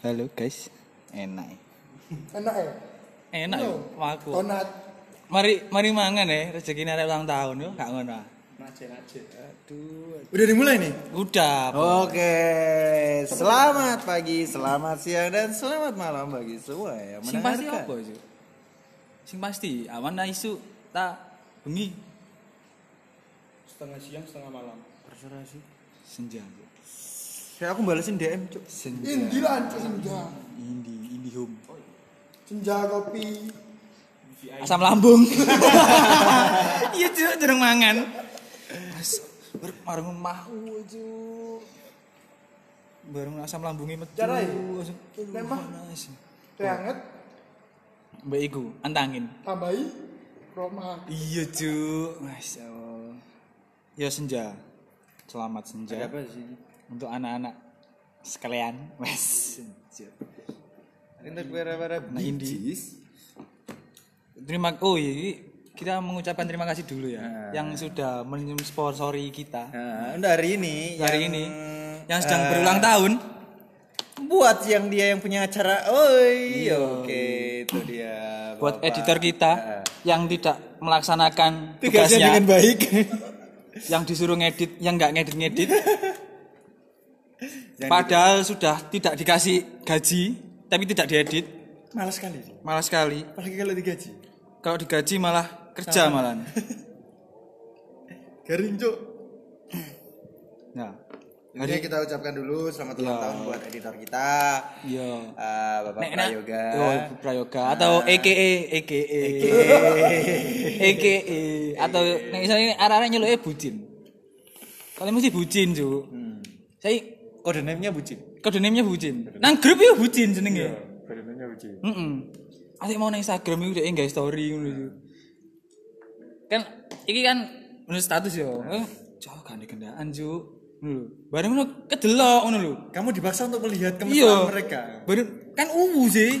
Halo guys, enak. Enak ya? Enak Yo. yo, aku. Donat. Mari mari mangan ya, rezeki arek ulang tahun yo, gak ngono. ah. Aduh. Udah dimulai nih? Udah. Oke, selamat pagi, selamat siang, dan selamat malam bagi semua yang Sing pasti apa sih? Sing pasti awan isu tak bengi Setengah siang, setengah malam. Terserah sih. senja. Ya aku balesin DM, cuk. Senja. Indi lah, anjir, senja. Indi, Indi home. Senja kopi. Asam lambung. Iya cuk, jarang mangan. Mas, bar- bareng cuk. Bareng asam lambungnya metu. Panas. Teh hangat. Mbak Iku, antangin. Tambahi. Roma. Iya cuk, masya Allah. Ya senja, selamat senja Ada apa sih? Untuk anak-anak sekalian. Wes. Untuk para-para Nah, bijis. Terima oh iya, ini kita mengucapkan terima kasih dulu ya Nah. yang sudah mensponsori kita Nah, untuk hari ini, hari yang, ini yang sedang eh, berulang tahun. Buat yang dia yang punya acara, oi, oke, itu dia. Iya. Buat Bapak. editor kita Nah, yang tidak melaksanakan tugasnya tugasnya, dengan baik. yang disuruh ngedit, yang nggak ngedit-ngedit, Yang padahal sudah tidak dikasih gaji, tapi tidak diedit, Malas sekali sih. malah sekali. Apalagi kalau digaji. Kalau digaji malah kerja malah. Garing, cuk. Nah, Jadi kita ucapkan dulu selamat ulang Ya. tahun buat editor kita, iya. eh, Bapak Nek. Prayoga. Oh, Prayoga atau EKE EKE EKE atau nek misalnya arah-arah nyeluke bucin. Kalian mesti bucin, Cuk. Hmm. Saya Kode name-nya bucin. kode name-nya bucin. Nang grup ya bucin jenenge. Kode name-nya bucin. Heeh. Asik mau nang Instagram iku dhek story ngono iku. Kan iki kan menurut status yo. Eh, Cok gandhe gendaan, Cuk. Ngono. Bareng ngono kedelok ngono lho. Kamu dipaksa untuk melihat Iya. kemesraan mereka. Baru kan ungu sih.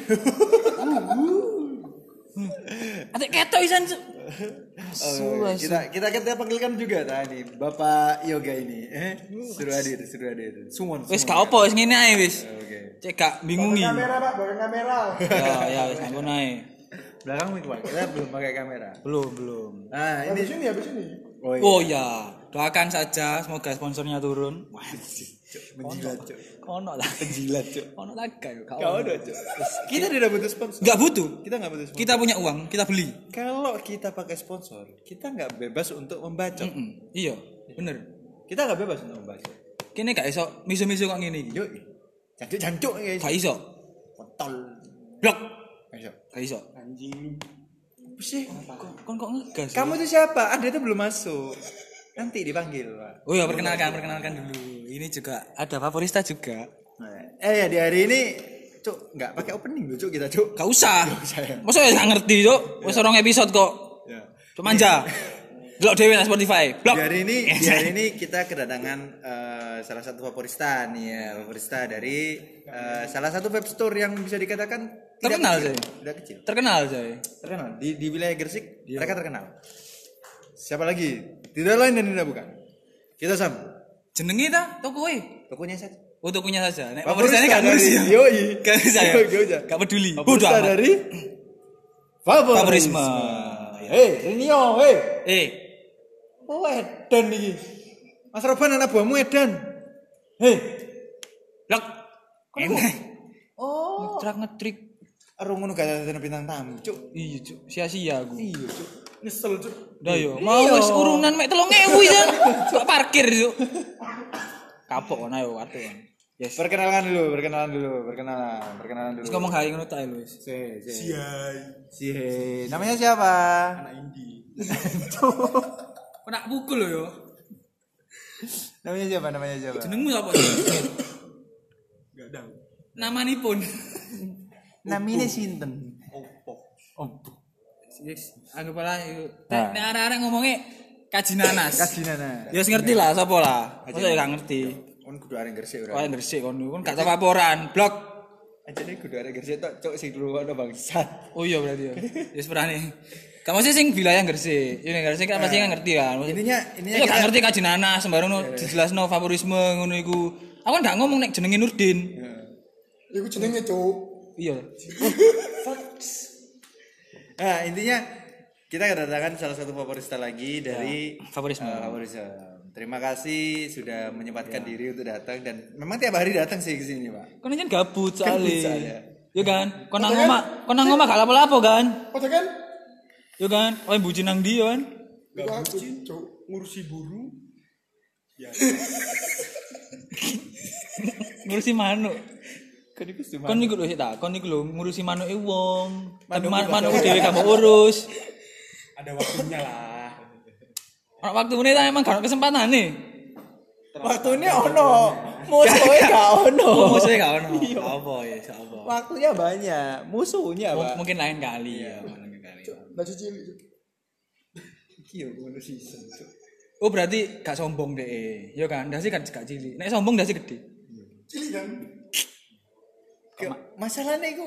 Atik ketok isan. Asu, Oh, asu. kita kita kita panggilkan juga tadi Bapak Yoga ini. Eh, suruh hadir, suruh hadir. Suwon. Wis gak apa wis ngene ae wis. Oke. Cek gak bingungi. Kamera, Pak. Bawa kamera. Ya ya wis ampun ae. Belakang mic, Pak. Kita belum pakai kamera. Belum belum. Nah, ini Habis ini, habis ini. Oh, iya. Oh ya, doakan saja semoga sponsornya turun. Menjilat, Cuk. Ono lah penjilat, Cuk. Ono lah gak Kau ada, Cuk. Kita tidak butuh sponsor. Enggak butuh. Kita nggak butuh sponsor. Kita punya uang, kita beli. Kalau kita pakai sponsor, kita nggak bebas untuk membacot. Mm-mm. Iya, bener. Kita nggak bebas untuk membacot. Kene gak iso miso-miso kok ngene iki. Yuk, jancuk-jancuk guys. Gak iso. Kontol. Blok. Ayo. Gak iso. Anjing. Sih? Kon kok ngegas. Kamu tuh siapa? Anda tuh belum masuk. Nanti dipanggil, Pak. Oh ya perkenalkan, perkenalkan dulu. Ini juga ada favorista juga. Nah, eh ya di hari ini Cuk, nggak pakai opening loh, Cuk, kita, Cuk. Gak usah. usah ya. Masa ya ngerti, Cuk? Wis orang episode kok. Ya. Cuma manja. Delok dhewe nang Spotify. Blok. Di hari ini, di hari ini kita kedatangan eh, salah satu favorista nih ya, favorista dari eh, salah satu web store yang bisa dikatakan Terkenal. Zai. Tidak kecil. Terkenal, Coy. Terkenal di di wilayah Gresik, mereka terkenal. Siapa lagi? Tidak lain dan tidak bukan. Kita sambut. Jenenge ta toko e. Tokonya saja. Oh tokonya saja. Nek Favorista favoristanya gak dari- ngurus ya. Bisa ya. Gak usah. Gak peduli. Bodoh amat. dari Favorisme. Hei, Rinio, hei. Eh, Oh, Edan nih. Mas Roban anak buahmu Edan. Hei. blok. Enak. Oh. Ngetrak ngetrik. Aduh ngono gak ada bintang tamu, Cuk. Iya, Cuk. Sia-sia aku. Iya, Cuk. Nyesel, Cuk. Dah yo, mau wis urunan mek 3000 ya. Kok parkir, Cuk. Kapok kon ayo waduh. kon. Yes. Perkenalan dulu, perkenalan dulu, perkenalan, perkenalan dulu. Terus ngomong hai ngono tak lho wis. Si, si. Si. Namanya siapa? Anak Indi. Kok nak pukul lho yo. Namanya siapa? Namanya siapa? Jenengmu apa? Enggak tahu. Namanipun. Namanya Sinten. Opo. Yes, anggap lah. Nah. Nek arek-arek ngomongnya kaji nanas. Kaji Nana. Ya ngerti lah sapa lah. Masa ya gak ngerti. Kon kudu areng Gresik ora. ngresik kon kon gak tau laporan. Blok. Aja nih kudu areng Gresik tok, Cuk sing dulu ono bangsat. Oh iya berarti ya. Wis berani. Kamu sih sing wilayah Gresik. Ini Gresik kan pasti kan ngerti kan. Intinya intinya Iya gak kita ngerti kaji nanas sembarang no dijelasno favorisme ngono iku. Aku kan gak ngomong nek jenenge Nurdin. Iku jenenge cuk. Iya. Nah, intinya kita kedatangan salah satu favorista lagi dari Ya, favorisme. eh, favorisme. Terima kasih sudah menyempatkan diri untuk datang dan memang tiap hari datang sih ke sini, Pak. Kono kan gabut soalnya. soalnya. Yo kan, kono nang omah, kono nang omah gak lapo-lapo kan? Padha kan? Yo kan, oh buci nang yo kan? Iku aku cuk. ngurusi burung Ngurusi manuk. Kan iku cuma Kon niku lho tak, kon niku lho ngurusi manuke wong. Tapi Manuk man- juga. manuk dhewe gak mau urus. ada waktunya lah Ono waktu ini ta emang gak ono kesempatan nih. waktunya ono, musuhnya gak ono. Oh, musuhnya gak ono. Apa ya, apa. Waktunya banyak, musuhnya, Pak. Mungkin lain kali ya, lain kali. Lah cilik. Iya, ngono season. Oh berarti gak sombong deh, yo kan? Dasi kan gak cilik. Nek sombong dasi gede. Cilik kan? Masalahnya itu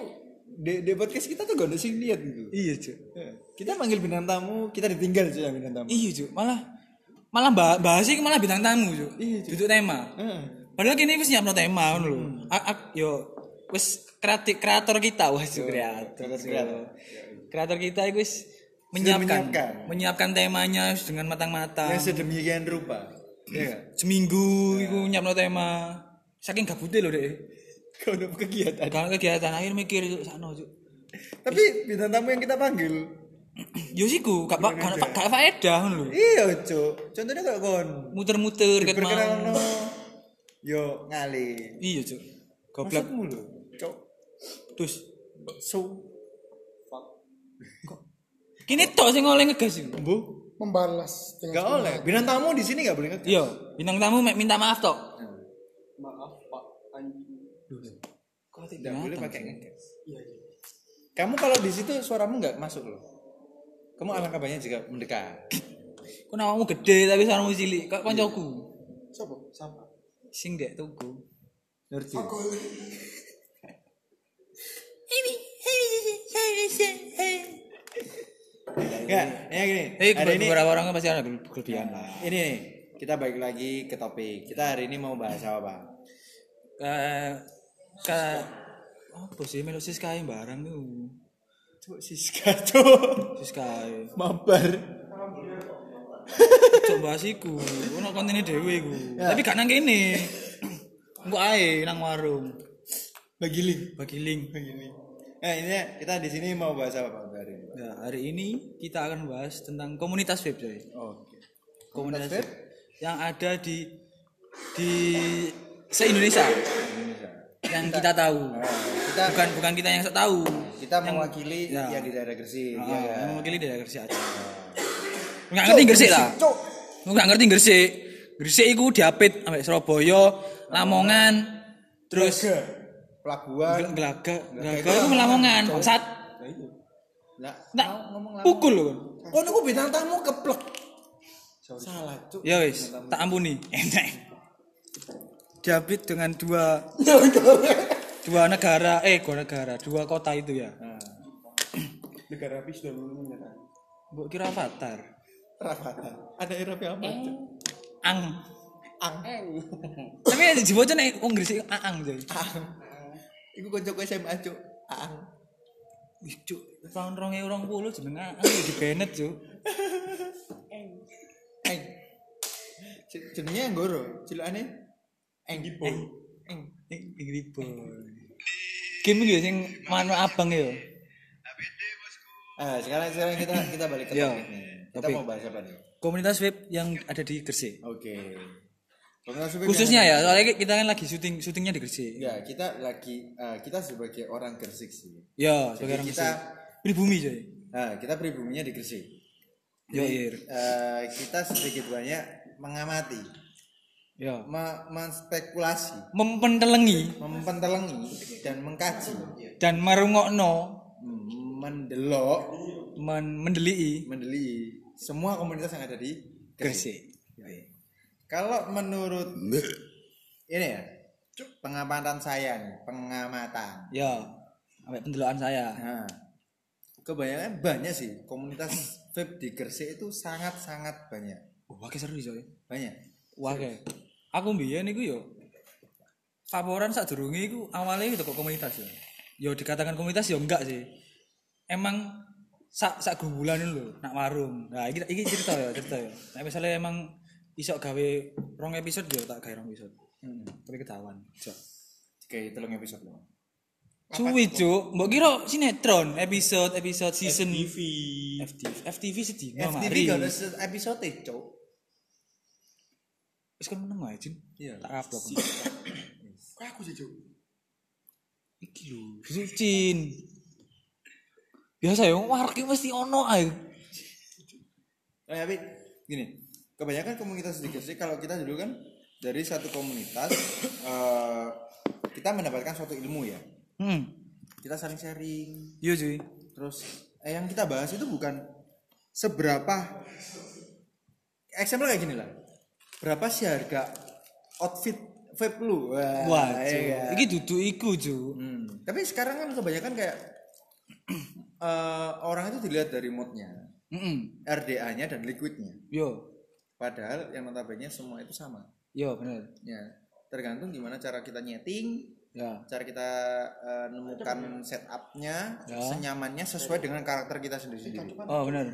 di, di podcast kita tuh gak ada sing lihat gitu. Iya cuy. Kita manggil bintang tamu, kita ditinggal sih ya bintang tamu. Iya cuy. Malah malah bah bahas iki malah bintang tamu cuy. Iya, Duduk tema. Heeh. Padahal kini wis nyiapno tema ngono lho. A- a- Yo wis kreatif kreator kita wah cuy kreator. kreator, cuy. kita iku wis menyiapkan, menyiapkan. menyiapkan temanya dengan matang-matang. Yang sedemikian rupa. Iya? Seminggu iku nyiapno tema. Saking gabute lho deh. Kau udah kegiatan. Kalau kegiatan akhir mikir itu sakno cuy. Tapi bintang tamu yang kita panggil, Yo siku gak gak gak gak faedah ngono lho. iya cok. Contohnya kayak kon. Muter-muter ket mau. Yo ngali. Iya cuy. Goblok. Lho, cok. Terus So, kini tok sing oleh ngegas iku. bu, Membalas dengan gak oleh. Bintang tamu di sini gak boleh ngegas. Iya, bintang tamu mek minta maaf tok. maaf Kok Gak boleh pakai ngegas. iya iya Kamu kalau di situ suaramu nggak masuk loh. Kamu alangkah banyak jika mendekat. Kok namamu gede tapi suaramu cilik. Kok kancaku. Siapa? siapa Sing dek tuku. Ngerti? Aku Enggak, ya gini. Hari ini beberapa orang kan pasti ada kelebihan lah. ini nih, kita balik lagi ke topik. Kita hari ini mau bahas apa, Bang? Ke ke apa sih melu Siskai barang tuh. Cuk, Siska, cuk. Siskai. Mabar. Coba siku. Ono kontene dhewe iku. Tapi gak nang kene. Engko ae nang warung. Bagi link. Bagi link. Nah, ini kita di sini mau bahas apa, Bang? Hari ini. Nah, hari ini kita akan bahas tentang komunitas web, coy. Oke. Komunitas web? web yang ada di di se-Indonesia Indonesia. Yang kita tahu. Nah, kita Bukan bukan kita yang tahu. kita mewakili Ya. yang di daerah Gresik. Ah, ya, ya. yang mewakili daerah Gresik aja. Enggak ngerti Gresik lah. Enggak ngerti Gresik. Gresik iku diapit ambek Surabaya, Lamongan, terus Pelabuhan. Gel- Gelaga, Gelaga itu Lamongan, bangsat. Nah, Nggak, ngomong pukul loh. Oh, aku bintang tamu keplek. Salah, cuk. Ya wis, tak ampuni. Enak. Diapit dengan dua dua negara, eh dua negara, dua kota itu ya. Nah, negara habis sudah menyerah Mbok kira Avatar. Rafathar. Ada Eropa apa? Cuk? Ang. Ang. Tapi nek wong Gresik aang jadi. Ang. Iku kocok SMA, cuk. Ang. Cuk, tahun 2020 jeneng aang di Bennett, cuk. Eng. C- Jenenge Anggoro, cilokane Eng. Boy. Angry Boy. Game iki sing manu abang ya. Ah, sekarang sekarang kita kita balik ke Yo, topik nih. Kita mau bahas apa nih? Komunitas web yang ada di Gresik. Oke. Komunitas web Khususnya ya, soalnya kita kan lagi syuting syutingnya di Gresik. Ya, kita lagi eh, kita sebagai orang Gresik sih. Ya, sebagai orang kita Gresik. Pribumi coy. nah, kita pribuminya di Gresik. Yo. Eh, kita sedikit banyak mengamati, Ya. me- menspekulasi, Mempentelengi mempentelengi dan mengkaji, dan merungokno, hmm, mendelok, men mendelii mendeli semua komunitas yang ada di Gresik. Gresik. Kalau menurut ini ya, pengamatan saya nih, pengamatan. Ya, sampai pendelokan saya. Nah, kebanyakan banyak sih komunitas vape di Gresik itu sangat-sangat banyak. Wah, kayak seru coy. Banyak. Wah, kayak aku mbiyen iku yo Favoran saat durunge iku awalnya itu kok komunitas ya. Yo dikatakan komunitas ya enggak sih. Emang sak sak gumbulan lho nak warung. Nah, iki iki cerita ya, cerita ya. Nah, misalnya emang iso gawe rong episode yo tak gawe rong episode. Hmm, tapi ketahuan. Cok. Kayak telung episode loh. Suwi cuk, mbok kira sinetron episode episode season TV. FTV FTV sedino FTV gak ada episode cok. Wis kan meneng wae, Jin. Iya. Tak upload. Kok aku sih, Cuk? Iki lho, Cin. Biasa ya, warung iki mesti ono ae. Eh, tapi gini, kebanyakan komunitas di Gresik kalau kita dulu kan dari satu komunitas eh, kita mendapatkan suatu ilmu ya. Hmm. Kita saling sharing. Iya cuy. Terus eh, yang kita bahas itu bukan seberapa example kayak gini lah. Berapa sih harga outfit vape lu? Wah, Wah, iya? Iki duduk iku, cuy. Hmm. Tapi sekarang kan kebanyakan kayak eh, orang itu dilihat dari moodnya, Heeh. RDA-nya dan liquidnya. Yo. Padahal yang notabene semua itu sama. Yo, bener. Ya, tergantung gimana cara kita nyeting, Ya. cara kita eh, nemukan setupnya, Ya. senyamannya sesuai dengan karakter kita sendiri-sendiri. Oh, bener.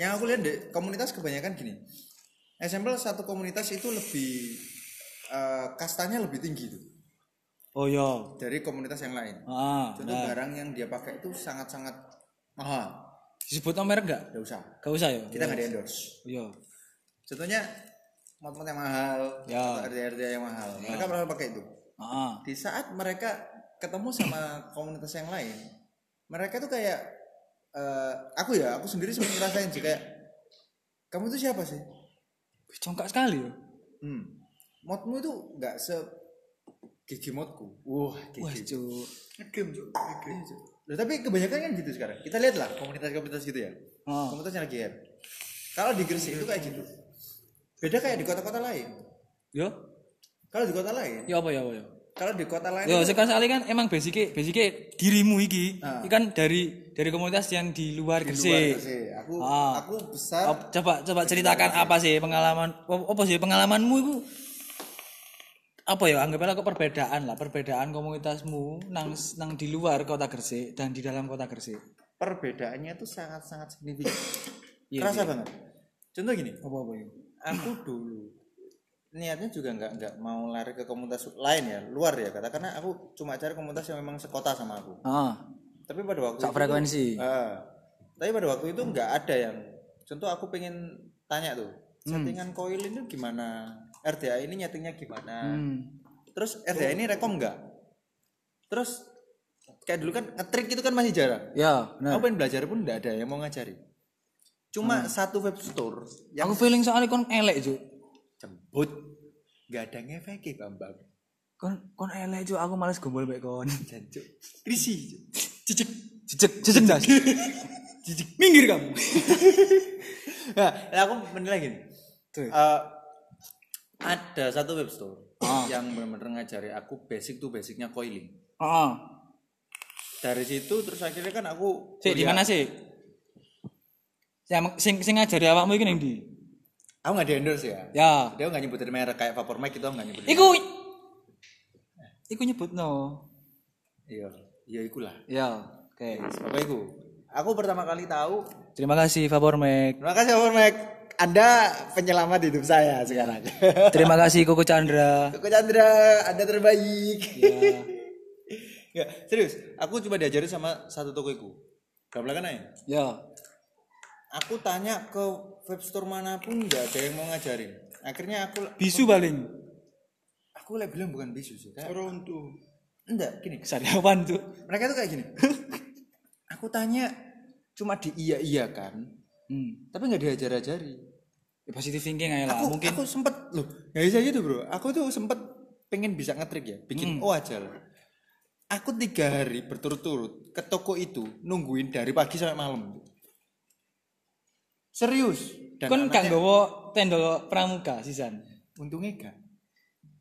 Yang aku lihat deh, komunitas kebanyakan gini. Example satu komunitas itu lebih eh, kastanya lebih tinggi tuh Oh, yo. dari komunitas yang lain. Ah, Contoh nah. barang yang dia pakai itu sangat-sangat mahal. Disebut nomor enggak? Gak usah. Gak usah ya. Kita nggak di endorse. Yo. Contohnya mod-mod yang mahal, Ya. RD-RD yang mahal. Mereka pernah pakai itu. Ah. Di saat mereka ketemu sama komunitas yang lain, mereka tuh kayak eh, aku ya, aku sendiri sempat ngerasain sih kayak kamu itu siapa sih? Congkak sekali yo. Hmm. Modmu itu nggak se gigi modku. Wah, Wah, gigi. cuy. Ngegame, Cuk. Ngegame, Cuk. Loh, tapi kebanyakan kan gitu sekarang. Kita lihat lah komunitas-komunitas gitu ya. Ah. Komunitas yang lagi. Kalau di Gresik itu kayak gitu. Beda kayak di kota-kota lain. Yo. Kalau di kota lain, Yo apa ya apa ya? Kalau di kota lain Yo, sekali kan emang basicnya basicnya dirimu iki. Ah. Iki kan dari dari komunitas yang di luar di luar Gresik. Aku Ah. aku besar Oh, coba coba ceritakan apa sih pengalaman apa sih pengalamanmu itu apa ya anggaplah ke perbedaan lah perbedaan komunitasmu nang nang di luar kota Gresik dan di dalam kota Gresik perbedaannya itu sangat-sangat signifikan. Iya, Kerasa iya. banget. Contoh gini, apa apa itu aku dulu niatnya juga nggak nggak mau lari ke komunitas lain ya, luar ya kata karena aku cuma cari komunitas yang memang sekota sama aku. ah. Tapi pada waktu sak itu frekuensi. Ah, tapi pada waktu itu nggak ada yang contoh aku pengen tanya tuh settingan koil ini gimana? RDA ini nyetingnya gimana? Hmm. terus RDA ini rekom nggak? Terus kayak dulu kan ngetrik itu kan masih jarang. Ya aku benar pengen belajar pun nggak ada yang mau ngajari. Cuma satu web store yang aku feeling soalnya kon elek juk jemput nggak ada ngefek bambang. Kon kon elek juk aku males gombal mek kon. Jancuk risih cicik cicik cicik das cicik minggir kamu. Nah aku menilai gini. Eh, ada satu web store Ah. yang benar-benar ngajari aku basic tuh basicnya coiling. Ah. Dari situ terus akhirnya kan aku sih di mana sih yang sing sing ngajari awakmu iki ning ndi aku nggak di endorse ya ya dia nggak nyebutin merek kayak Vapor Mic itu aku nggak nyebutin Iku Iku nyebut no. iya iya ikulah Ya, oke. apa itu aku pertama kali tahu Terima kasih Vapor Mac. terima kasih Vapor Mic anda penyelamat hidup saya sekarang Terima kasih Koko Chandra. Koko Chandra anda terbaik Ya. Nggak, serius aku cuma diajarin sama satu toko itu belakang aja Ya. aku tanya ke web store mana pun nggak ada yang mau ngajarin akhirnya aku Bisu paling. aku lah bilang bukan bisu sih kayak Toronto. enggak gini Sariawan tuh. mereka tuh kayak gini aku tanya cuma di iya iya kan Hmm. tapi nggak diajar ajari Ya, positive thinking aja lah. Mungkin aku sempet loh nggak bisa gitu bro aku tuh sempet pengen bisa ngetrik ya bikin oh aja lah aku tiga hari berturut-turut ke toko itu nungguin dari pagi sampai malam serius dan kon gak nggawa tenda pramuka sisan. untungnya gak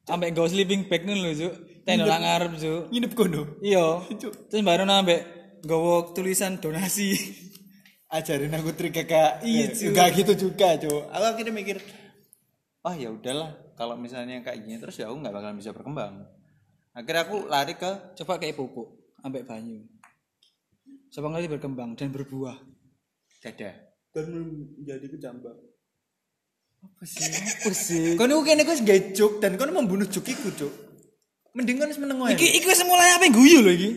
Ambek nggawa sleeping bag nih lho, Juk. Tenda nang ngarep, Juk. nginep kono Iya. Terus baru ambek nggawa tulisan donasi. ajarin aku trik kakak Iya, juga gitu juga cuy aku akhirnya mikir oh ya udahlah kalau misalnya kayak gini terus ya aku nggak bakalan bisa berkembang akhirnya aku lari ke Coba kayak pupuk ambek banyu. Sabang kali berkembang dan berbuah. dada Dan menjadi kecambah. apa sih Apa sih? kau nih kene kau juk dan kau membunuh juk iku cuk mending kau meneng wae Iki iki mulai apa guyu lho iki.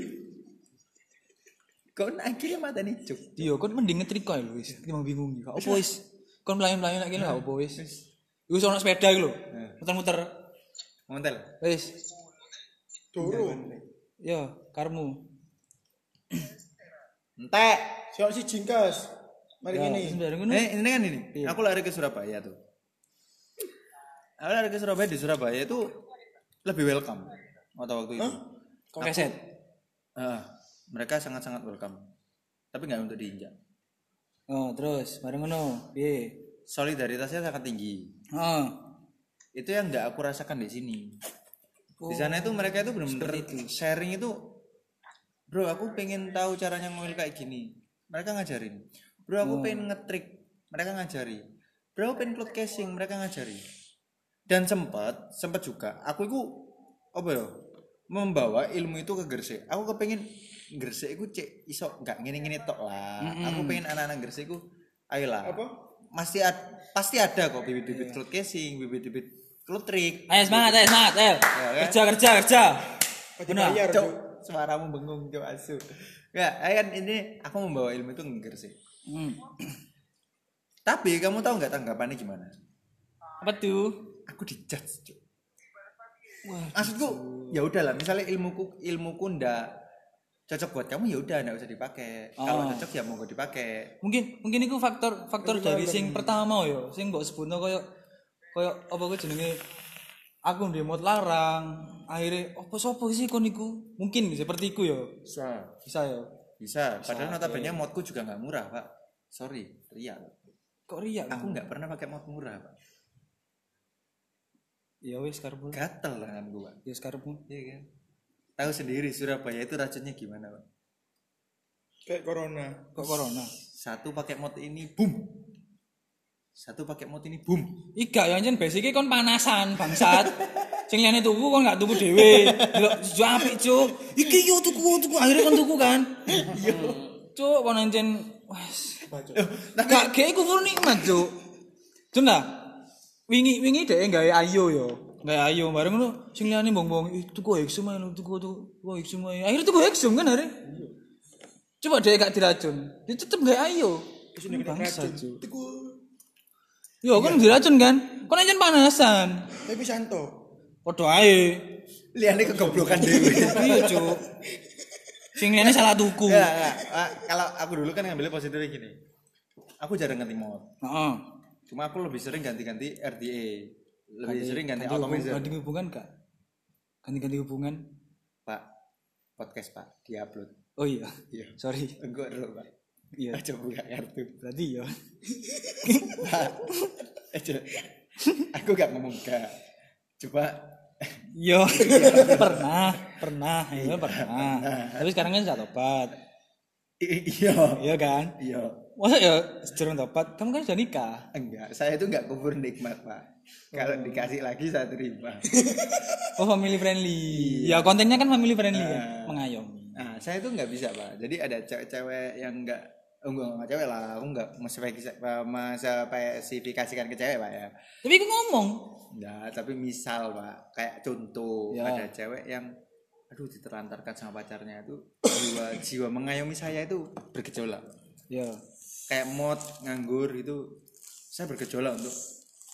kau akhirnya mata nih juk Iya, kon mending ngetrika lho wis. Timbang bingung iki. Apa wis? Kon melayu-melayu kene gak apa wis. Iku sono sepeda lho. Muter-muter. montel Wis. Turu. Yo, karmu. entek Siapa si jingkas? Mari Ya, gini. Eh, ini kan ini. Aku lari ke Surabaya tuh. Aku lari ke Surabaya di Surabaya itu lebih welcome waktu waktu itu. Kok keset? Ah, mereka sangat-sangat welcome. Tapi nggak untuk diinjak. Oh, terus bareng ngono. Piye? Solidaritasnya sangat tinggi. Oh. Itu yang nggak aku rasakan di sini. Di sana itu mereka itu benar-benar sharing itu Bro, aku pengen tahu caranya ngoil kayak gini. Mereka ngajarin. Bro, aku pengen ngetrik. Mereka ngajari. Bro, aku pengen cloud casing. Mereka ngajari. Dan sempat, sempat juga. Aku itu apa ya? Membawa ilmu itu ke Gresik. Aku kepengen Gresik itu cek iso nggak ngene-ngene tok lah. Aku pengen anak-anak Gresik itu ayolah. Apa? Pasti ad- pasti ada kok bibit-bibit cloud casing, bibit-bibit cloud trick. Ayo semangat, ayo semangat, ayo. kan? Kerja, kerja, kerja. Benar. Cok, suaramu bengung cok asu. Enggak, kan ini aku membawa ilmu itu ngeger sih. Hmm. Tapi kamu tahu nggak tanggapannya gimana? Apa tuh? Aku dijudge, cok. Maksudku, ya udahlah, misalnya ilmuku ilmuku ndak cocok buat kamu ya udah ndak usah dipakai. Kalau Oh. cocok ya mau dipakai. Mungkin mungkin itu faktor faktor dari sing pertama yo, sing mbok sebutno koyo koyo apa ku jenenge aku ndek mod larang. Akhirnya apa sapa sih kon iku? Mungkin seperti iku yo. Bisa. Bisa yo. Bisa. Padahal notabene modku juga nggak murah, Pak. Sorry, ria. Kok riak? Aku nggak pernah pakai mod murah, Pak. Ya wis karepmu. Gatel tangan gua. Ya wis karepmu. Iya kan? Tahu sendiri Surabaya itu racunnya gimana, Pak? Kayak corona. Kok corona? Satu pakai mod ini, boom. Satu pakai mod ini, boom. Ika ya anjen basicnya kon panasan bangsat. Sing liyane tuku kon gak tuku dhewe. Delok jo apik, Cuk. Iki yo tuku tuku akhirnya kon tuku kan. Iya. Cuk kon anjen wes. Gak kayak kufur nikmat, Cuk. Cuk nah. Wingi wingi dhek gawe ayo yo. Gawe ayo bareng ngono sing liyane bong-bong "Ih, tuku Hexum ae lho, tuku tuku Hexum ae. Akhirnya tuku Hexum kan hari. Coba dhek gak diracun. Dia tetep gawe ayo. Bangsat, Cuk. Iku Yo kan diracun kan? Kon anjen panasan. tapi santo. Podo ae. Liane kegoblokan dewe. Iya, Cuk. Sing liyane salah tuku. ya, ya. Kalau aku dulu kan ngambilnya positifnya gini. Aku jarang ganti mod. Heeh. Cuma aku lebih sering ganti-ganti RDA. Lebih sering ganti Ganti atomizer. ganti hubungan kak? Ganti-ganti hubungan? Pak, podcast Pak, diupload. Oh iya. Iya. Sorry. Enggak dulu Pak. Iya. Aja buka kartu. Berarti ya. Pak, aja. Aku gak ngomong gak. Coba Iya. pernah, pernah, iya pernah. Tapi sekarang kan sudah tobat. iya. Iya kan? Iya. Masa ya sejurung tobat? Kamu kan sudah nikah. Enggak, saya itu enggak kubur nikmat, Pak. Kalau dikasih lagi saya terima. Oh family friendly. Ya kontennya kan family friendly kan. Mengayomi. Nah, saya itu nggak bisa, Pak. Jadi ada cewek-cewek yang enggak Oh, enggak, enggak cewek lah, aku enggak spesifikasikan ke cewek, Pak ya. Tapi aku ngomong. Enggak, tapi misal, Pak, kayak contoh Ya. ada cewek yang aduh diterlantarkan sama pacarnya itu jiwa jiwa mengayomi saya itu bergejolak. Ya. Kayak mod nganggur itu saya bergejolak untuk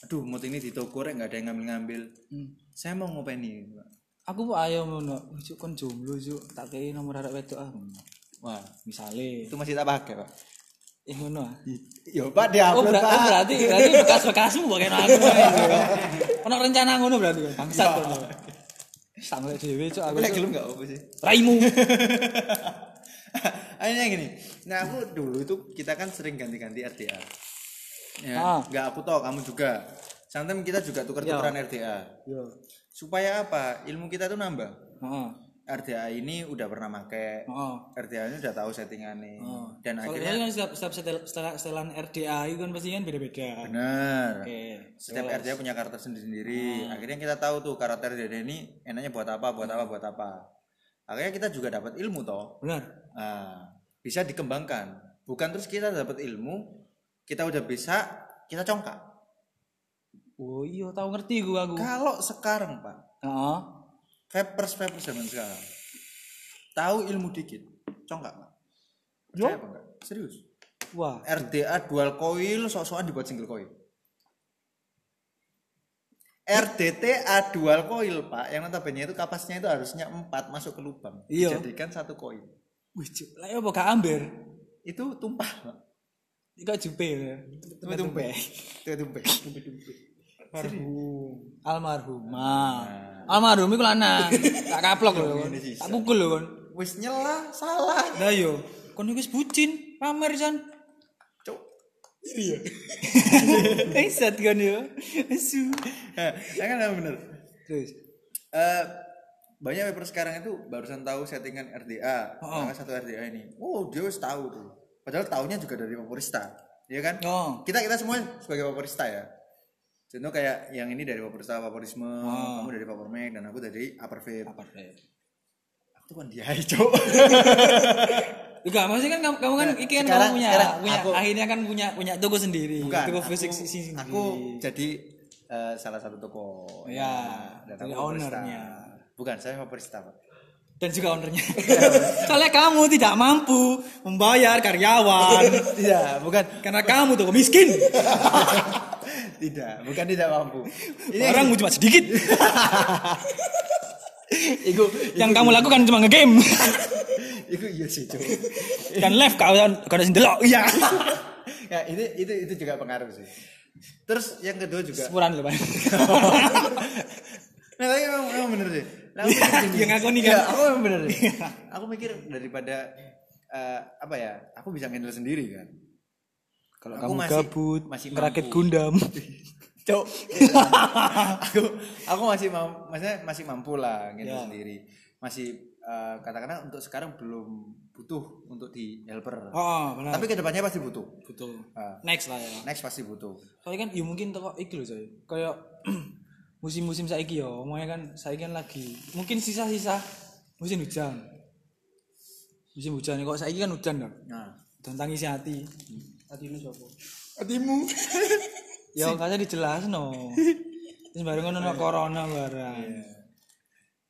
aduh mod ini di toko rek nggak ada yang ngambil-ngambil. Hmm. Saya mau ngopeni, Pak. Aku ayo ngono. Cuk kon jomblo, Cuk. Tak kei nomor arek wedok ah. Wah, Misale. itu masih tak pakai, Pak. Eh ngono ah. Yo, Pak, dia Oh, ber- oh, berarti berarti bekas-bekasmu bukan aku. Ono rencana ngono berarti. Bangsat ngono. Sampai dhewe cuk aku. Cuk. gelem enggak apa sih? Raimu. Akhirnya gini. Nah, aku dulu itu kita kan sering ganti-ganti RDA. Ya, Ah. enggak aku tahu kamu juga. Sometimes kita juga tukar-tukaran RDA. Yo. Supaya apa? Ilmu kita tuh nambah. Heeh. RDA ini udah pernah make Oh. RDA ini udah tahu settingannya dan Soalnya akhirnya kan setiap, setiap setel, setelan, setelan RDA itu kan pasti kan beda-beda. bener Oke. setiap RDA punya karakter sendiri-sendiri akhirnya kita tahu tuh karakter RDA ini enaknya buat apa buat apa buat apa akhirnya kita juga dapat ilmu toh Benar. Nah, bisa dikembangkan bukan terus kita dapat ilmu kita udah bisa kita congkak Oh iya, tahu ngerti gua aku. kalau sekarang pak Heeh. Vapers vapers zaman sekarang. Tahu ilmu dikit. Congkak pak Yo. Percaya apa enggak? Serius? Wah. RDA dual coil sok-sokan dibuat single coil. RDTA dual coil pak. Yang notabene itu kapasnya itu harusnya 4 masuk ke lubang. Iya. dijadikan satu koin Wih, lah ya gak amber? itu tumpah pak Iku jupe ya. itu tumpah itu tumpah Almarhum. Almarhumah. Almarhum iku lanang. Tak kaplok lho. kon. Tak pukul lho kon. wis nyela salah Lah yo, kon iki wis bucin, pamer jan. Cuk. Iya. Isat kan yo. Asu. Nah, ya kan bener Terus. Eh, banyak paper sekarang itu barusan tahu settingan RDA Oh. sama satu RDA ini oh dia harus tahu tuh padahal tahunya juga dari Vaporista ya kan Oh. kita kita semua sebagai Vaporista ya contoh kayak yang ini dari Vaporista Vaporisme Oh. kamu dari Vapormac dan aku dari Upper Vape deh? aku kan dia cok Enggak, maksudnya kan kamu, kamu kan iki kan Sekarang- kamu punya sekarang punya aku- akhirnya kan punya punya toko sendiri. bukan toko aku, fisik sendiri. aku jadi eh, salah satu toko Ya, dan aku Vaporista. ownernya. bukan saya Vaporista Pak. dan juga ownernya. Soalnya kamu tidak mampu membayar karyawan tidak bukan karena kamu tuh miskin. tidak bukan tidak mampu ini Orang cuma sedikit. Iku, Yang kamu lakukan cuma nge-game iku iya sih cok dan live kau kau ada delok. Iya. ya itu itu itu juga pengaruh sih terus yang kedua juga Sepuran loh, Pak. nah tapi emang, emang bener sih nah, aku gini. Yang aku nih kan. Iya, aku emang bener sih aku mikir daripada eh, apa ya aku bisa handle sendiri kan Kalau kamu masih- gabut, masih ngerakit mampu. Gundam. cok aku aku masih mam, maksudnya masih mampu lah gitu Ya. sendiri masih eh, katakanlah untuk sekarang belum butuh untuk di helper Oh, benar. tapi ke depannya pasti butuh betul. Ah. Next lah ya. next pasti butuh Soalnya kan ya mungkin toko iki lho coy. Kayak musim-musim saiki yo, omongnya kan saiki kan lagi mungkin sisa-sisa musim hujan. Musim hujan kok saiki kan hujan dong. nah Dan tangisi hati. Hati lu sapa? Hatimu. Ya dijelas no. Terus bareng ngono no corona barang.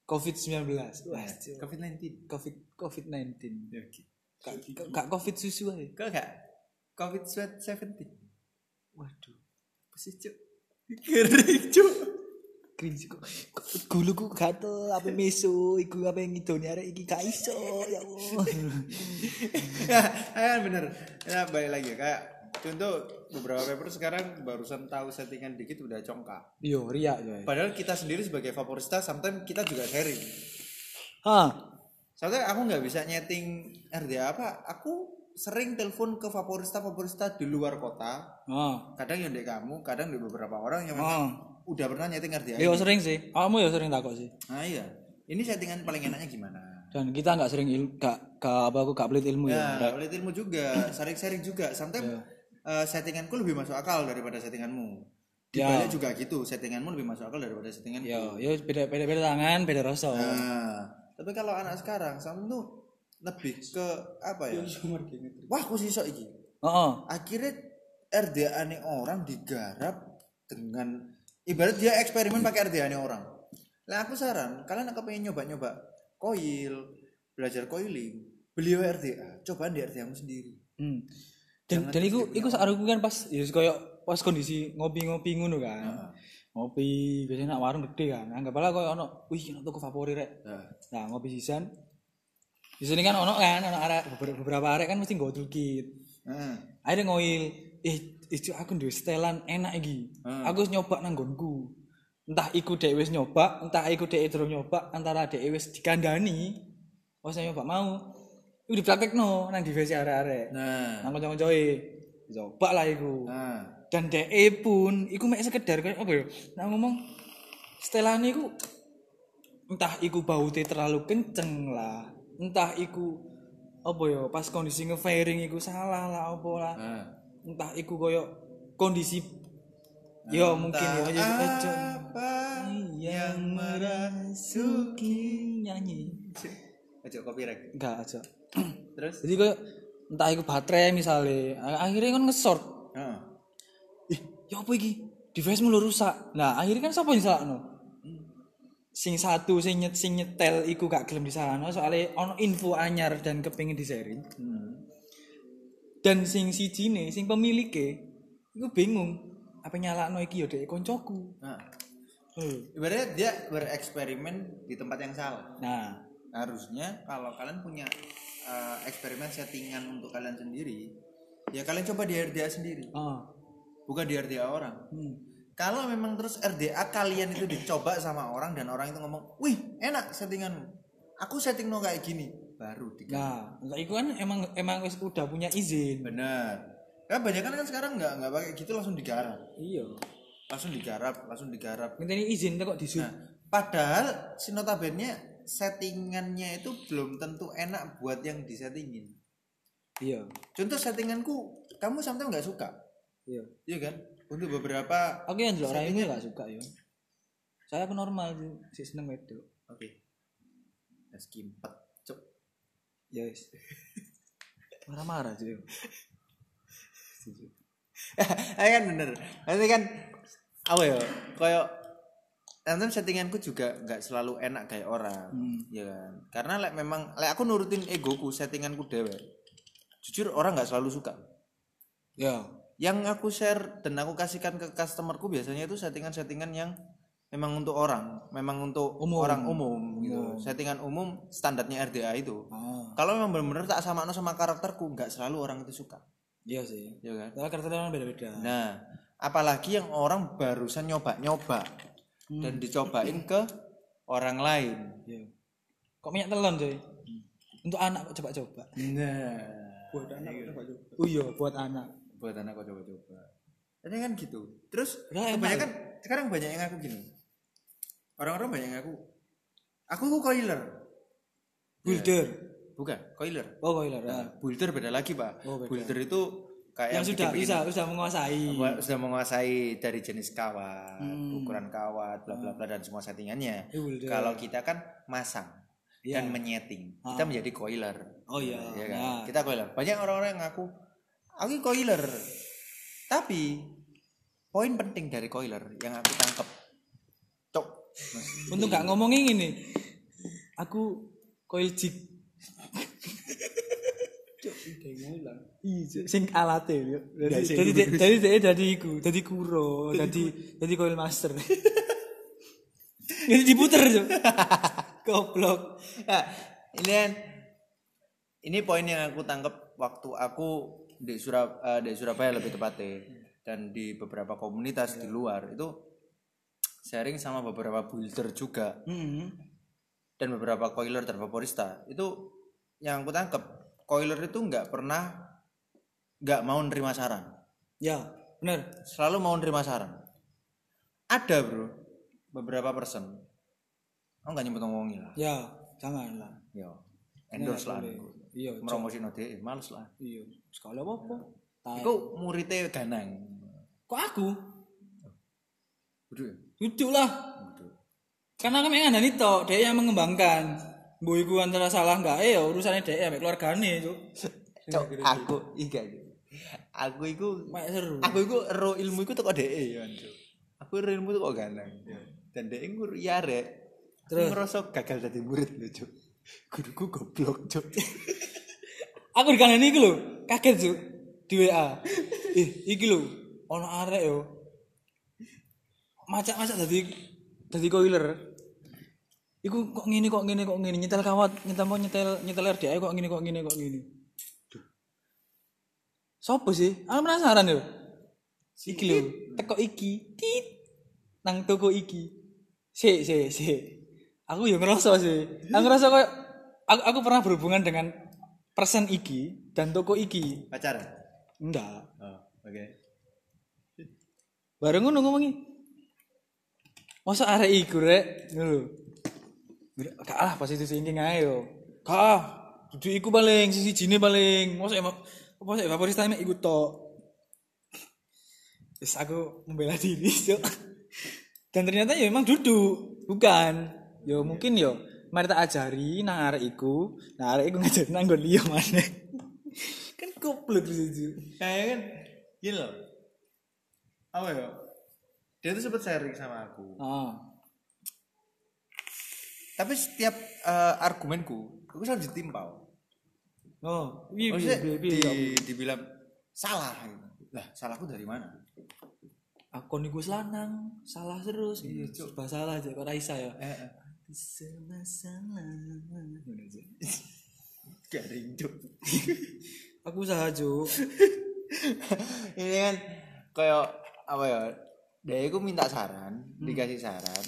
Covid-19. Wah, Cuk. covid 19 Covid COVID-19. Gak, gak Covid susu aja. kok enggak covid sweat 17 Waduh. apa sih cuk kering cuk Cringe kok. kok Guluku gatel apa meso iku apa yang ngidoni arek iki gak iso ya Allah. ya bener ya balik lagi kayak contoh beberapa paper sekarang barusan tahu settingan dikit udah congkak Yo ria ya. padahal kita sendiri sebagai favorista sometimes kita juga sharing Hah. soalnya aku nggak bisa nyeting RDA apa aku sering telepon ke favorista favorista di luar kota Oh. kadang yang di kamu kadang di beberapa orang yang Oh. Udah pernah nyeting Yo ini. sering sih. Kamu ya sering takut sih. nah iya ini settingan paling enaknya gimana Dan kita nggak sering ilmu, gak, gak apa aku gak pelit ilmu ya. ya pelit ilmu juga sharing-sharing juga sometimes eh, settinganku lebih masuk akal daripada settinganmu Ya. dibalik juga gitu settinganmu lebih masuk akal daripada settinganku Yo, yo beda beda beda tangan, beda rasa. nah tapi kalau anak sekarang sama tuh lebih ke apa ya wah aku sih sok iki Heeh. akhirnya RDA nih orang digarap dengan ibarat dia eksperimen pakai RDA orang lah aku saran kalian akan pengen nyoba-nyoba coil belajar coiling beliau RDA cobaan di RDA mu sendiri Hmm. Dan dan iku iku saat aku kan pas ya koyo pas kondisi ngopi-ngopi ngono kan. Ngopi biasanya nak warung gede kan. Anggaplah koyo ono wih ono toko favorit rek. nah, Nah, ngopi sisan. Di sini kan ono kan ono arek beberapa, arek kan mesti nggo toolkit. nah, Akhirnya ngoil, eh itu aku duwe setelan enak iki. Aku wis nyoba nang nggonku. Entah iku dhek wis nyoba, entah iku dhek durung nyoba, antara dhek wis dikandani. Wis nyoba mau. Iku dipraktekno nang divisi arek-arek. nah, Nang kanca-kancoe. Coba lah iku. nah. Dan dhek pun iku mek sekedar kayak apa ya? Nah ngomong setelane iku entah iku baute terlalu kenceng lah entah iku apa ya pas kondisi nge-fairing iku salah lah apa lah Nah. Entah iku koyo kondisi ya mungkin ya aja aja apa yang merasuki. Nyanyi. Ojo copyright. enggak aja Terus? jadi koyo entah iku baterai misalnya akhirnya kan nge-short. Heeh. ih ya apa iki? Device mu lu rusak. Nah akhirnya kan siapa yang salahno sing satu sing nyet sing nyetel iku gak gelem disalahno soalnya ono info anyar dan kepengin di sharing dan sing siji nih sing pemiliknya iku bingung apa nyalakno iki ya dek koncoku Nah, Hmm. ibaratnya dia bereksperimen di tempat yang salah. nah Harusnya kalau kalian punya eh, eksperimen settingan untuk kalian sendiri, ya kalian coba di RDA sendiri, ah bukan di RDA orang. hmm. Kalau memang terus RDA kalian itu dicoba sama orang dan orang itu ngomong, wih enak settinganmu, aku setting no kayak gini, baru di nah iku kan emang emang wis udah punya izin Benar. Kan banyak kan sekarang nggak nggak pakai gitu langsung digarap, iya langsung digarap, langsung digarap. minta izin kok disut Nah, padahal si notabene settingannya itu belum tentu enak buat yang disettingin. iya Contoh settinganku, kamu sometimes nggak suka, iya iya kan? Untuk beberapa, Aku yang jelek orang ini gak suka ya. Saya penormal sih, si seneng wedok. oke, es kimpet, cuk. Ya wis. Marah-marah sih. Eh kan bener. Nanti kan apa ya? Kayak nanti settinganku juga nggak selalu enak kayak orang, ya kan? Karena lek memang lek aku nurutin egoku, settinganku dewe. Jujur orang nggak selalu suka. Ya. Yang aku share dan aku kasihkan ke customerku biasanya itu settingan-settingan yang memang untuk orang, memang untuk Umum. orang umum gitu. Settingan umum standarnya RDA itu. Ah, Kalau memang benar-benar tak sama sama karakterku, nggak selalu orang itu suka, iya sih. ya kan? Soalnya karakter orang beda-beda. Nah, apalagi yang orang barusan nyoba-nyoba dan dicobain ke orang lain. Iya. Kok minyak telon, coy? Untuk anak kok coba-coba. Nah, Buat anak coba coba. Oh iya, buat anak. buat anak kok coba-coba. Jadi kan gitu. Terus enak. kebanyakan sekarang banyak yang aku gini. Orang-orang banyak yang aku aku ku coiler. Builder. Bukan, coiler. Oh, koiler. Nah, Ah. builder beda lagi, Pak. Oh, beda. builder itu kayak Yang sudah bisa, sudah menguasai. Sudah menguasai dari jenis kawat, Hmm. ukuran kawat, bla bla bla dan semua settingannya. Builder. Kalau kita kan masang Iya. dan menyeting, kita menjadi coiler. Oh iya. Ya kan? Nah. Kita coiler. Banyak orang-orang yang ngaku aku coiler. Tapi poin penting dari coiler yang aku tangkep. Untung gak ngomongin ini. Aku coil jig. Iya, sing alate yo. Jadi jadi jadi jadi jadi iku, jadi kuro, jadi jadi coil master. Jadi diputer yo. Goblok. Nah, ini kan ini poin yang aku tangkep waktu aku di Surab eh, di Surabaya lebih tepatnya dan di beberapa komunitas di luar itu sharing sama beberapa builder juga Heeh. dan beberapa coiler dan vaporista itu yang aku tangkep coiler itu nggak pernah nggak mau nerima saran Ya, benar. selalu mau nerima saran ada bro beberapa person aku nggak nyebut ngomongin lah Ya, janganlah. yo endorse lah. Iya, promosi deh males lah iya. Sekali apa-apa. Tai. Iku muridnya ganang Kok aku? Duduk lah. waduh. Karena kami ngandani tok, dia yang mengembangkan. Bu iku antara salah enggak eh ya urusannya dia ambek keluargane, Cuk. Cok, aku iya aku iku Mek seru. aku iku ero ilmu iku teko dhek ya Cok. aku ero ilmu teko ganang dan dhek iku ya rek Terus? ngerasa gagal dadi murid lho cuk guruku goblok cuk Aku dikandani iku lho, kaget, Cuk. Di WA. Eh, iki lho, ono arek yo. Macak-macak dadi dadi coiler. Iku kok ngene kok ngene kok ngene nyetel kawat, nyetel mau nyetel nyetel RDA kok ngene kok ngene kok ngene. Duh. Sopo sih? Aku penasaran yo. Iki lho, teko iki. Tit. Nang toko iki. Sik, sik, sik. Aku yo ngerasa sih. Aku ngerasa kayak aku, aku pernah berhubungan dengan persen iki dan toko iki. pacaran Enggak. oh oke Bareng ngono ngomongi. Masa arek iku rek? Lho. kalah positif thinking ae yo. Kalah dudu iku paling sisi jine paling. Mosok emang mosok favoris time iku tok. Terus aku membela diri Cuk. dan ternyata ya emang duduk bukan? Yo mungkin yo mari tak ajari nang arek iku. Nah arek iku ngajari nang nggon liya maneh kan goblok itu kayak kan gini loh. Apa ya dia tuh sempet sharing sama aku. Ah. Tapi setiap eh, argumenku aku selalu ditimpal oh iya maksudnya iya di, iya. dibilang salah gitu. lah salahku dari mana? Aku niku lanang salah terus. Iya coba salah aja kok Raisa ya? Eh, eh. salah. Garing cuk. Aku usaha Cuk. ini kan kayak apa ya dia itu minta saran dikasih saran.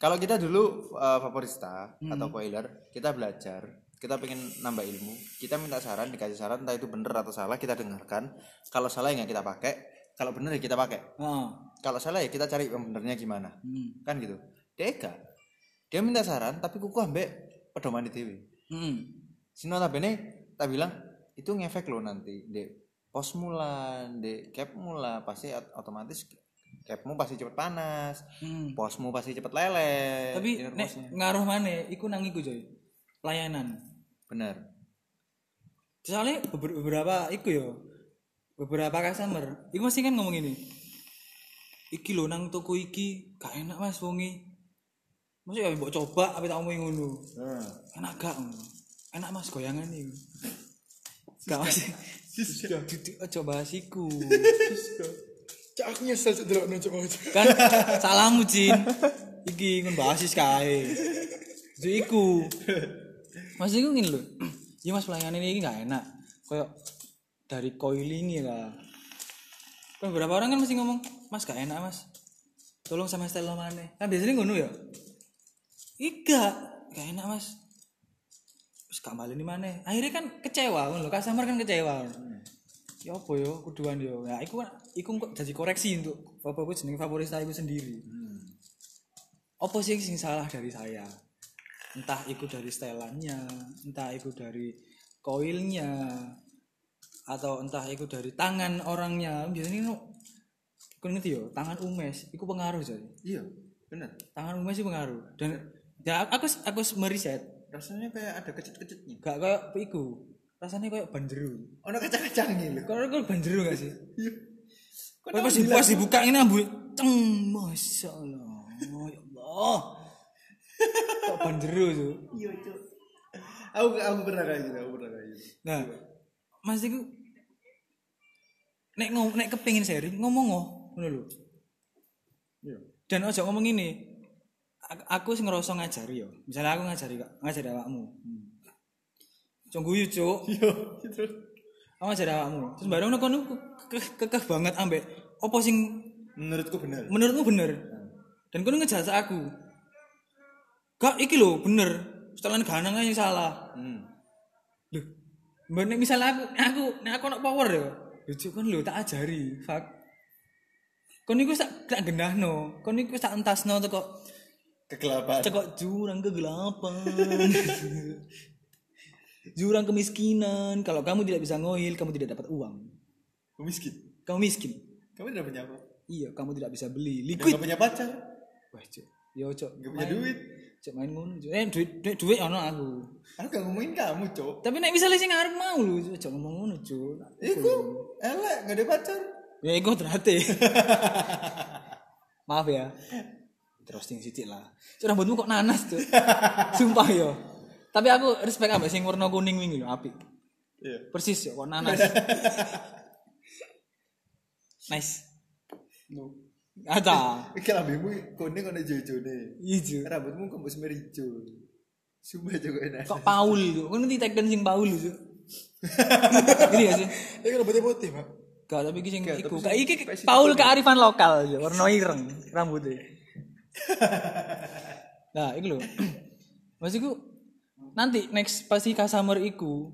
Kalau kita dulu uh, favorista atau coiler kita belajar kita pengen nambah ilmu. Kita minta saran dikasih saran entah itu bener atau salah kita dengarkan. Kalau salah ya kita pakai kalau bener ya kita pakai. Ah kalau salah ya kita cari yang benernya gimana. Hmm. kan gitu. Dia enggak. Dia minta saran tapi kuku ambek pedoman di TV hmm. Sino tabene tak bilang itu ngefek lo nanti di pos mula di cap mula pasti ot- otomatis capmu pasti cepet panas hmm. posmu pasti cepet lele tapi nek ngaruh mana iku nang iku coy pelayanan bener soalnya beber- beberapa iku yo beberapa customer iku masih kan ngomong ini iki lho nang toko iki gak enak mas wongi Maksudnya ya mbok coba apa tak omongin ngono enak gak enak mas goyangan iki gak mas duduk aja bahas iku Cak aku nyesel cuk delok nang mau. kan salahmu Jin. Iki ngon basis kae. Itu iku. Mas iku ngene lho. Iya mas pelayanan ini gak enak. Koyo dari koil ini lah kan beberapa orang kan masih ngomong mas gak enak mas. Tolong sama style mana? Kan biasanya ngono ya? Iga, gak enak mas. Terus gak malah mana akhirnya kan kecewa ngono lho. Customer kan kecewa ya apa yo kuduan yo? Ya iku kan iku kok jadi koreksi untuk apa apa jenenge favorit saya sendiri. Apa sih sing salah dari saya? Entah itu dari setelannya entah itu dari koilnya atau entah itu dari tangan orangnya. Biasanya kau ngerti yo? Tangan umes itu pengaruh jadi iya bener. Tangan umes itu pengaruh. Dan ya aku aku meriset. Rasanya kayak ada kecet-kecetnya. Gak kayak iku rasanya kayak banjeru. Oh no kacang-kacang gitu kalau kau banjeru gak sih? Kok Pas pas dibuka ini ambu ceng masya Allah ya Allah. Kok banjeru tuh iya cuk. Aku aku pernah kayak gitu aku pernah kayak gitu. Nah mas iku nek ngom nek kepengin sharing ngomong oh ngono lho. Iya. Dan ojo ngomong ini aku, aku ngerasa ngajari yo. Misalnya aku ngajari kak ngajari awakmu. Hmm. Cok guyu cuk. Iya terus aku ngajari awakmu. Terus bareng kono kekeh banget ambek opo sing menurutku bener. Menurutmu bener? Dan kau ngejasa aku. Gak iki lho bener. Setelan ganang aja salah. Hmm. Loh, mbak misalnya aku aku nek aku nak power ya. Lucu kan lho tak ajari. Fuck. Kau niku tak tak gendahno kau niku tak entasno teko kegelapan. teko jurang kegelapan jurang kemiskinan. Kalau kamu tidak bisa ngoil kamu tidak dapat uang. Aku miskin? Kamu miskin. Kamu udah punya apa? Iya kamu tidak bisa beli liquid. gak punya pacar? Wah cok yo cok gak punya duit? Cok main ngono cok eh duit duit duit ono aku. Aku gak ngomongin kamu cok Tapi nek misalnya sing ngarep mau lho, aja ngomong ngono, Cuk. Iku elek gak ada pacar. Ya iku terhati. Maaf ya. Terus ting sithik lah. Cuk rambutmu kok nanas, Cuk. Sumpah yo. Tapi aku respect ambek sing warna kuning wingi lho, apik. iya Persis yo kok nanas. nice. no Ada. iki lambemu kuning kok jojo nih Iya, Cuk. rambutmu kembus merijo sumpah juga enak Kok Paul lho. Kan nanti tagden sing Paul Cuk. Gini gak sih? Iki kan putih Pak. Gak, tapi iki sing iku. Kayak iki Paul kearifan lokal yo, warna ireng rambutnya. nah, iku lho. Maksudku nanti next pasti customer iku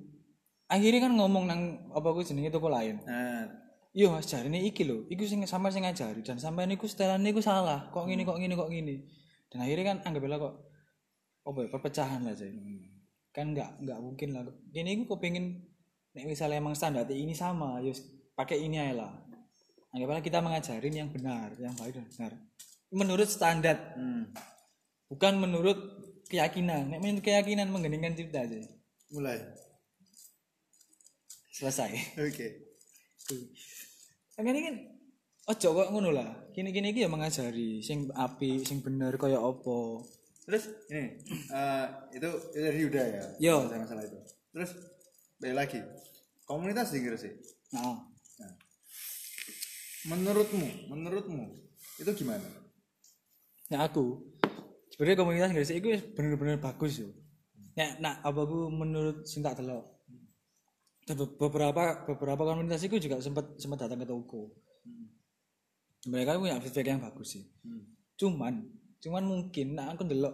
akhirnya kan ngomong nang apa ku jenenge toko lain. nah Iya Mas jarine iki lho, iku sing sampe sing ngajari dan sampean iku setelane iku salah. Kok ngene kok ngene kok ngene. Dan akhirnya kan anggap kok apa ya perpecahan lah cuy kan nggak nggak mungkin lah ini gue kepengen nek misalnya emang standar ini sama ya pakai ini aja lah anggaplah kita mengajarin yang benar yang baik dan benar menurut standar Hmm. bukan menurut keyakinan nek menurut keyakinan menggeningkan cipta aja Mulai. selesai Oke. kan ini kan ojo kok ngono lah kini kini iki ya mengajari sing api sing bener kaya apa Terus ini eh, itu itu dari Yuda ya. Yo. Masalah, masalah itu. Terus balik lagi. Komunitas di Gresik. nah Nah, menurutmu, menurutmu itu gimana? ya aku sebenarnya komunitas Gresik itu bener-bener bagus yo. Ya nah apa aku menurut sing tak delok? Dan be- beberapa beberapa komunitas itu juga sempat sempat datang ke toko. Mereka punya feedback yang bagus sih. Cuman cuman mungkin nah aku delok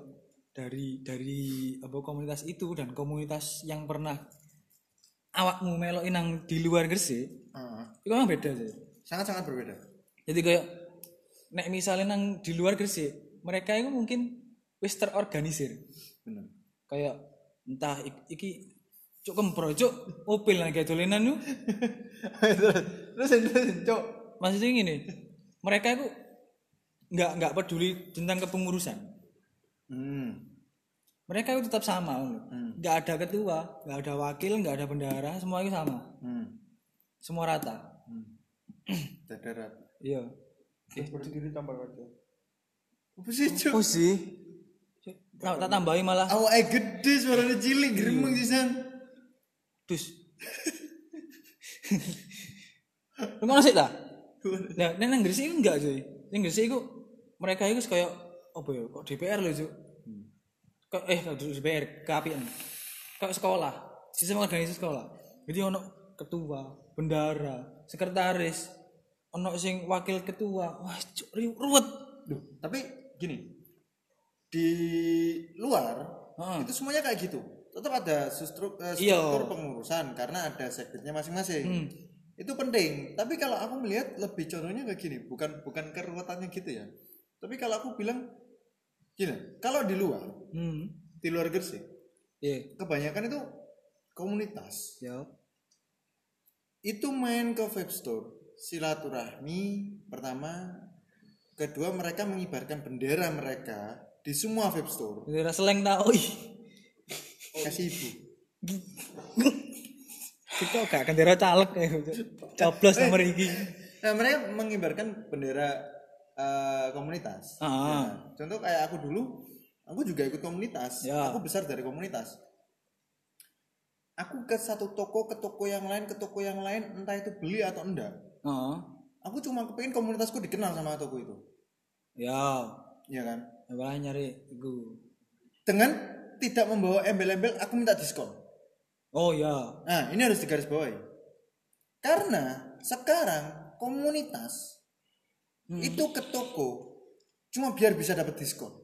dari dari apa komunitas itu dan komunitas yang pernah awakmu melokin nang di luar Gresik Heeh. itu memang beda sih. Sangat-sangat berbeda. jadi kayak nek misalnya nang di luar Gresik mereka itu mungkin wis terorganisir Benar. kayak entah ik- iki cuk kempro cuk opil lagi dolenan lu terus terus cok. maksudnya gini mereka itu nggak nggak peduli tentang kepengurusan Hmm. mereka itu tetap sama loh. nggak ada ketua nggak ada wakil nggak ada bendahara semua itu sama Hmm. semua rata Darat. iya berdiri tambah aja Apa sih cok? oh sih tak tak tambahin malah. Awake gede suaranya cilik gremeng sisan. dus. Mau sih tak nah neng nang Gresik enggak cuy. Nang Gresik itu mereka itu kayak apa ya kok DPR loh cuy kok eh kok DPR keapian. Kayak sekolah. Sistem organisasi sekolah. Jadi ono ketua bendara sekretaris ono sing wakil ketua. Wah ri- ruwet. Duh, tapi gini. Di luar Heeh. itu semuanya kayak gitu. Tetap ada struktur, eh, Iya. struktur pengurusan karena ada sekretnya masing-masing. Hmm. Itu penting. Tapi kalau aku melihat lebih contohnya kayak gini, bukan bukan keruwetannya gitu ya. Tapi kalau aku bilang gini, kalau di luar, hmm di luar Gresik, iya kebanyakan itu komunitas. ya Itu main ke vape store, silaturahmi pertama, kedua mereka mengibarkan bendera mereka di semua vape store. bendera seleng tau ih Kasih ibu. itu gak bendera caleg ya coblos nomor iki Nah, mereka mengibarkan bendera eh, komunitas. Ah. Ya. Contoh kayak aku dulu, aku juga ikut komunitas. Ya. Aku besar dari komunitas. Aku ke satu toko, ke toko yang lain, ke toko yang lain, entah itu beli atau enggak. Heeh. Aku cuma kepingin komunitasku dikenal sama toko itu. ya Iya kan? Malah nyari iku Dengan tidak membawa embel-embel, aku minta diskon. oh ya Nah, ini harus digarisbawahi. Karena sekarang komunitas itu ke toko cuma biar bisa dapat diskon.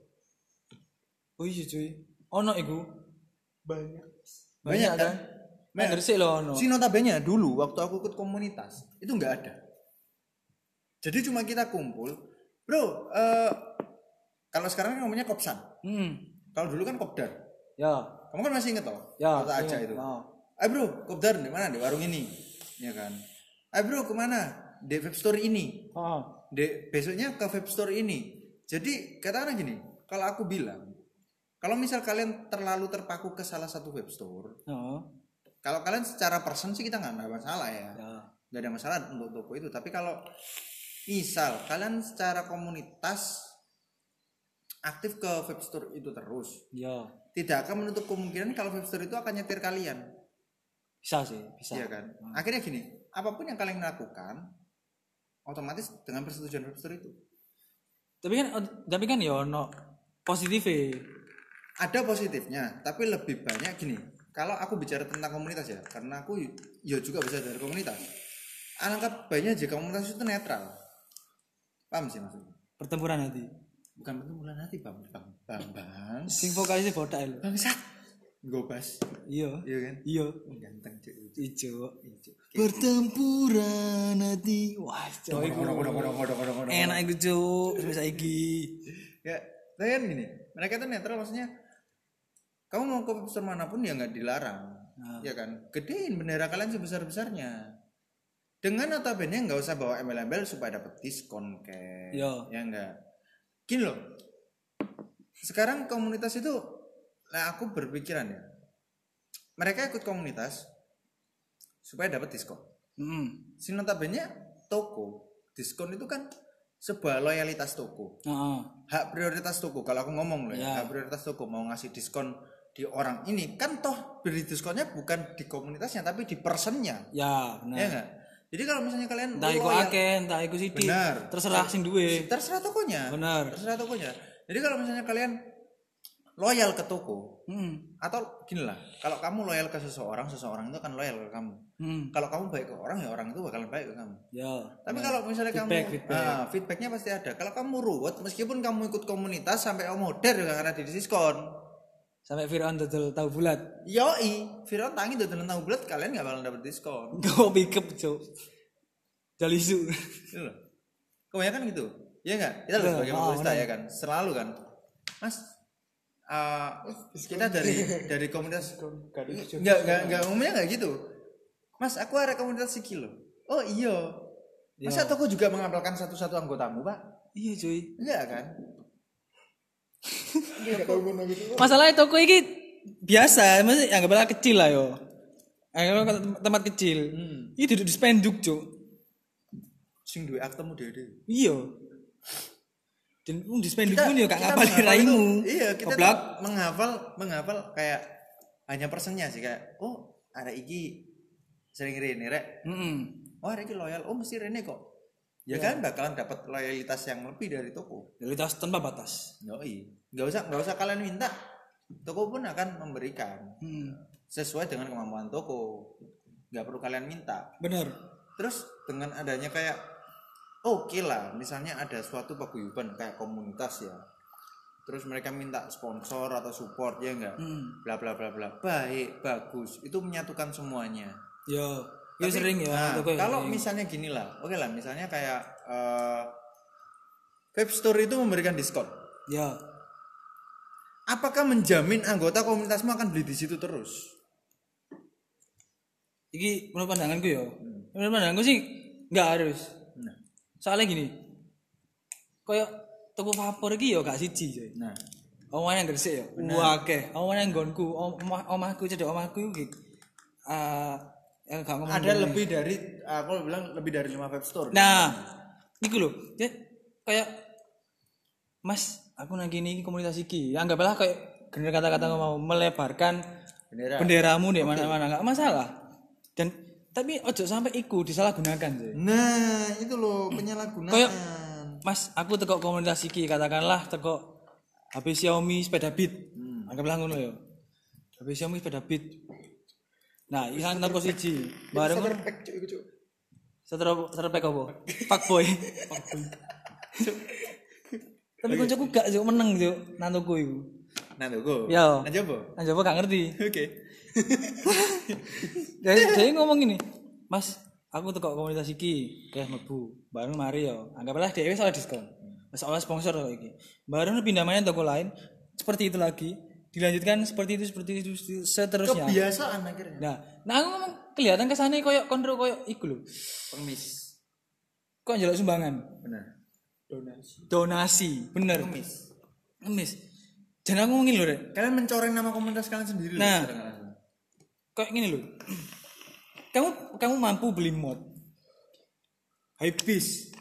oh iya cuy ono iku banyak banyak, Banyak, kan kan? Nah, Gresik loh ono Si notabene dulu waktu aku ikut komunitas itu nggak ada. Jadi cuma kita kumpul, bro. eh, kalau sekarang kan namanya kopsan. hmm Kalau dulu kan kopdar. ya Kamu kan masih inget toh? Ya, Kota aja itu. Oh. Eh bro, kopdar di mana? Di warung ini, ya kan? Eh bro, ke mana? Di web store ini. oh Di besoknya ke web store ini. Jadi katakanlah gini, kalau aku bilang, kalau misal kalian terlalu terpaku ke salah satu web store, oh kalau kalian secara person sih kita nggak ada masalah ya. ya ada masalah untuk toko itu tapi kalau misal kalian secara komunitas aktif ke web store itu terus. Ya tidak akan menutup kemungkinan kalau web store itu akan nyetir kalian. Bisa sih bisa. Iya kan? Akhirnya gini apa pun yang kalian lakukan otomatis dengan persetujuan web store itu. Tapi kan tapi kan ya ono positif ada positifnya tapi lebih banyak gini. Kalau aku bicara tentang komunitas ya karena aku ya juga bisa dari komunitas. Alangkah baiknya jika komunitas itu netral. Paham sih maksudnya? Pertempuran nanti bukan pertempuran hati bang. Bang bang bang. Sing vokalisnya botak lho. Bangsat. Gobas iya. Iya kan? Iya. Ganteng cuy ijo. Pertempuran nanti wah iku enak iku cok bisa iki ya tapi kan gini. Mereka tuh netral maksudnya kamu mau ke Webster mana pun ya nggak dilarang. Nah. ya kan? Gedein bendera kalian sebesar besarnya dengan notabene nggak usah bawa embel-embel supaya dapat diskon kayak ya enggak gini loh sekarang komunitas itu nah aku berpikiran ya mereka ikut komunitas supaya dapat diskon Hmm. si notabene toko diskon itu kan sebuah loyalitas toko Heeh. hak prioritas toko kalau aku ngomong loh ya, Ya. hak prioritas toko mau ngasih diskon di orang ini kan toh beri diskonnya bukan di komunitasnya tapi di personnya Ya, benar. ya jadi kalau misalnya kalian Entah iku loyal- akeh, entah iku. Benar. Terserah sing duwe. terserah tokonya Benar. terserah tokonya jadi kalau misalnya kalian loyal ke toko Hmm. atau gini lah kalau kamu loyal ke seseorang seseorang itu akan loyal ke kamu Hmm. kalau kamu baik ke orang ya orang itu bakalan baik ke kamu Ya. tapi kalau misalnya Feedback, kamu feedback. Ah, feedbacknya pasti ada kalau kamu ruwet meskipun kamu ikut komunitas sampai om modern juga karena di diskon Sampai Fir'aun dodol tahu bulat. Yoi, Firaun tangi udah tahu bulat kalian nggak bakal dapet diskon. Kau pikep, Cuk. Jalisu. Gitu loh. Kebanyakan gitu. Ya enggak? Kita loh Iya, sebagai oh, pemulista ya kan. Selalu kan. Mas eh, kita dari dari komunitas Gak enggak enggak enggak umumnya enggak gitu. Mas, aku ada komunitas Siki loh. Oh iya. Masa toko juga mengapalkan satu-satu anggotamu, Pak? Iya, cuy. Enggak kan? Gak tau mana gitu. Masalahnya toko ini biasa, masih anggaplah kecil lah yo. Anggaplah tempat kecil. Ini duduk di spenduk, Cuk. Sing duwe aktemu dhewe. Iya. Dan pun di spenduk pun ya gak ngapal raimu. Iya, kita menghafal menghafal kayak hanya persennya sih kayak oh ada iki sering rene rek. Mm-mm. Oh ada iki loyal. Oh mesti rene kok. Ya kan bakalan dapat loyalitas yang lebih dari toko. Realitas tanpa batas. Yoi. Nggak usah nggak usah kalian minta. Toko pun akan memberikan Hmm. sesuai dengan kemampuan toko. Nggak perlu kalian minta. Bener. Terus dengan adanya kayak oke lah, misalnya ada suatu paguyuban kayak komunitas ya. Terus mereka minta sponsor atau support ya enggak? Hmm. Bla bla bla bla. Baik, bagus. Itu menyatukan semuanya. Yo. Tapi, sering ya nah, ya. kalau misalnya gini lah, oke lah, misalnya kayak eh, web store itu memberikan diskon. Ya. Apakah menjamin anggota komunitasmu akan beli di situ terus? Iki menurut pandanganku yo. Menurut pandanganku sih nggak harus. Nah, Soalnya gini. Kayak toko vapor iki yo gak siji, coy. nah, Omahe yang gresik yo. Akeh. Omahe yang nggonku, omah omahku cedek omahku iki. Eh yang gak ngomong. ada lebih dari aku bilang lebih dari 5 web store. Nah, iku lho. Ya, kayak Mas, aku nang gini iki komunitas iki. Ya anggaplah kayak bener kata-kata mau melebarkan Bendera. benderamu di mana-mana nggak masalah. Dan tapi ojo sampai iku disalahgunakan, coy. Nah, itu loh penyalahgunaan. Kayak Mas, aku teko komunitas iki katakanlah teko HP Xiaomi sepeda Beat. Anggaplah ngono ya. HP Xiaomi sepeda Beat. Nah, isan teko siji. Bareng Starter pack cuy iku seter pack apa? Pak boy. Tapi koncoku gak juk meneng juk nantuku iku. Tuh go. Ya. Nah, coba gak ngerti. Oke. Jadi dia ngomong gini, Mas, aku teko komunitas iki, kayak mlebu. Bareng mari yo. Anggaplah dhewe salah diskon. Soalnya sponsor kok iki. Bareng pindah mana toko lain, seperti itu lagi. Dilanjutkan seperti itu, seperti itu, seterusnya. Kebiasaan akhirnya. Nah, nah aku ngomong kelihatan ke sana koyo kontrol koyo iku lho. Pengemis. Kok njaluk sumbangan? Benar. Donasi. Donasi, bener. Pengemis. Ngemis. Dan aku ngomongin lho, Rek. Kalian mencoreng nama komunitas kalian sendiri Nah. kayak gini loh kamu kamu mampu beli mod habis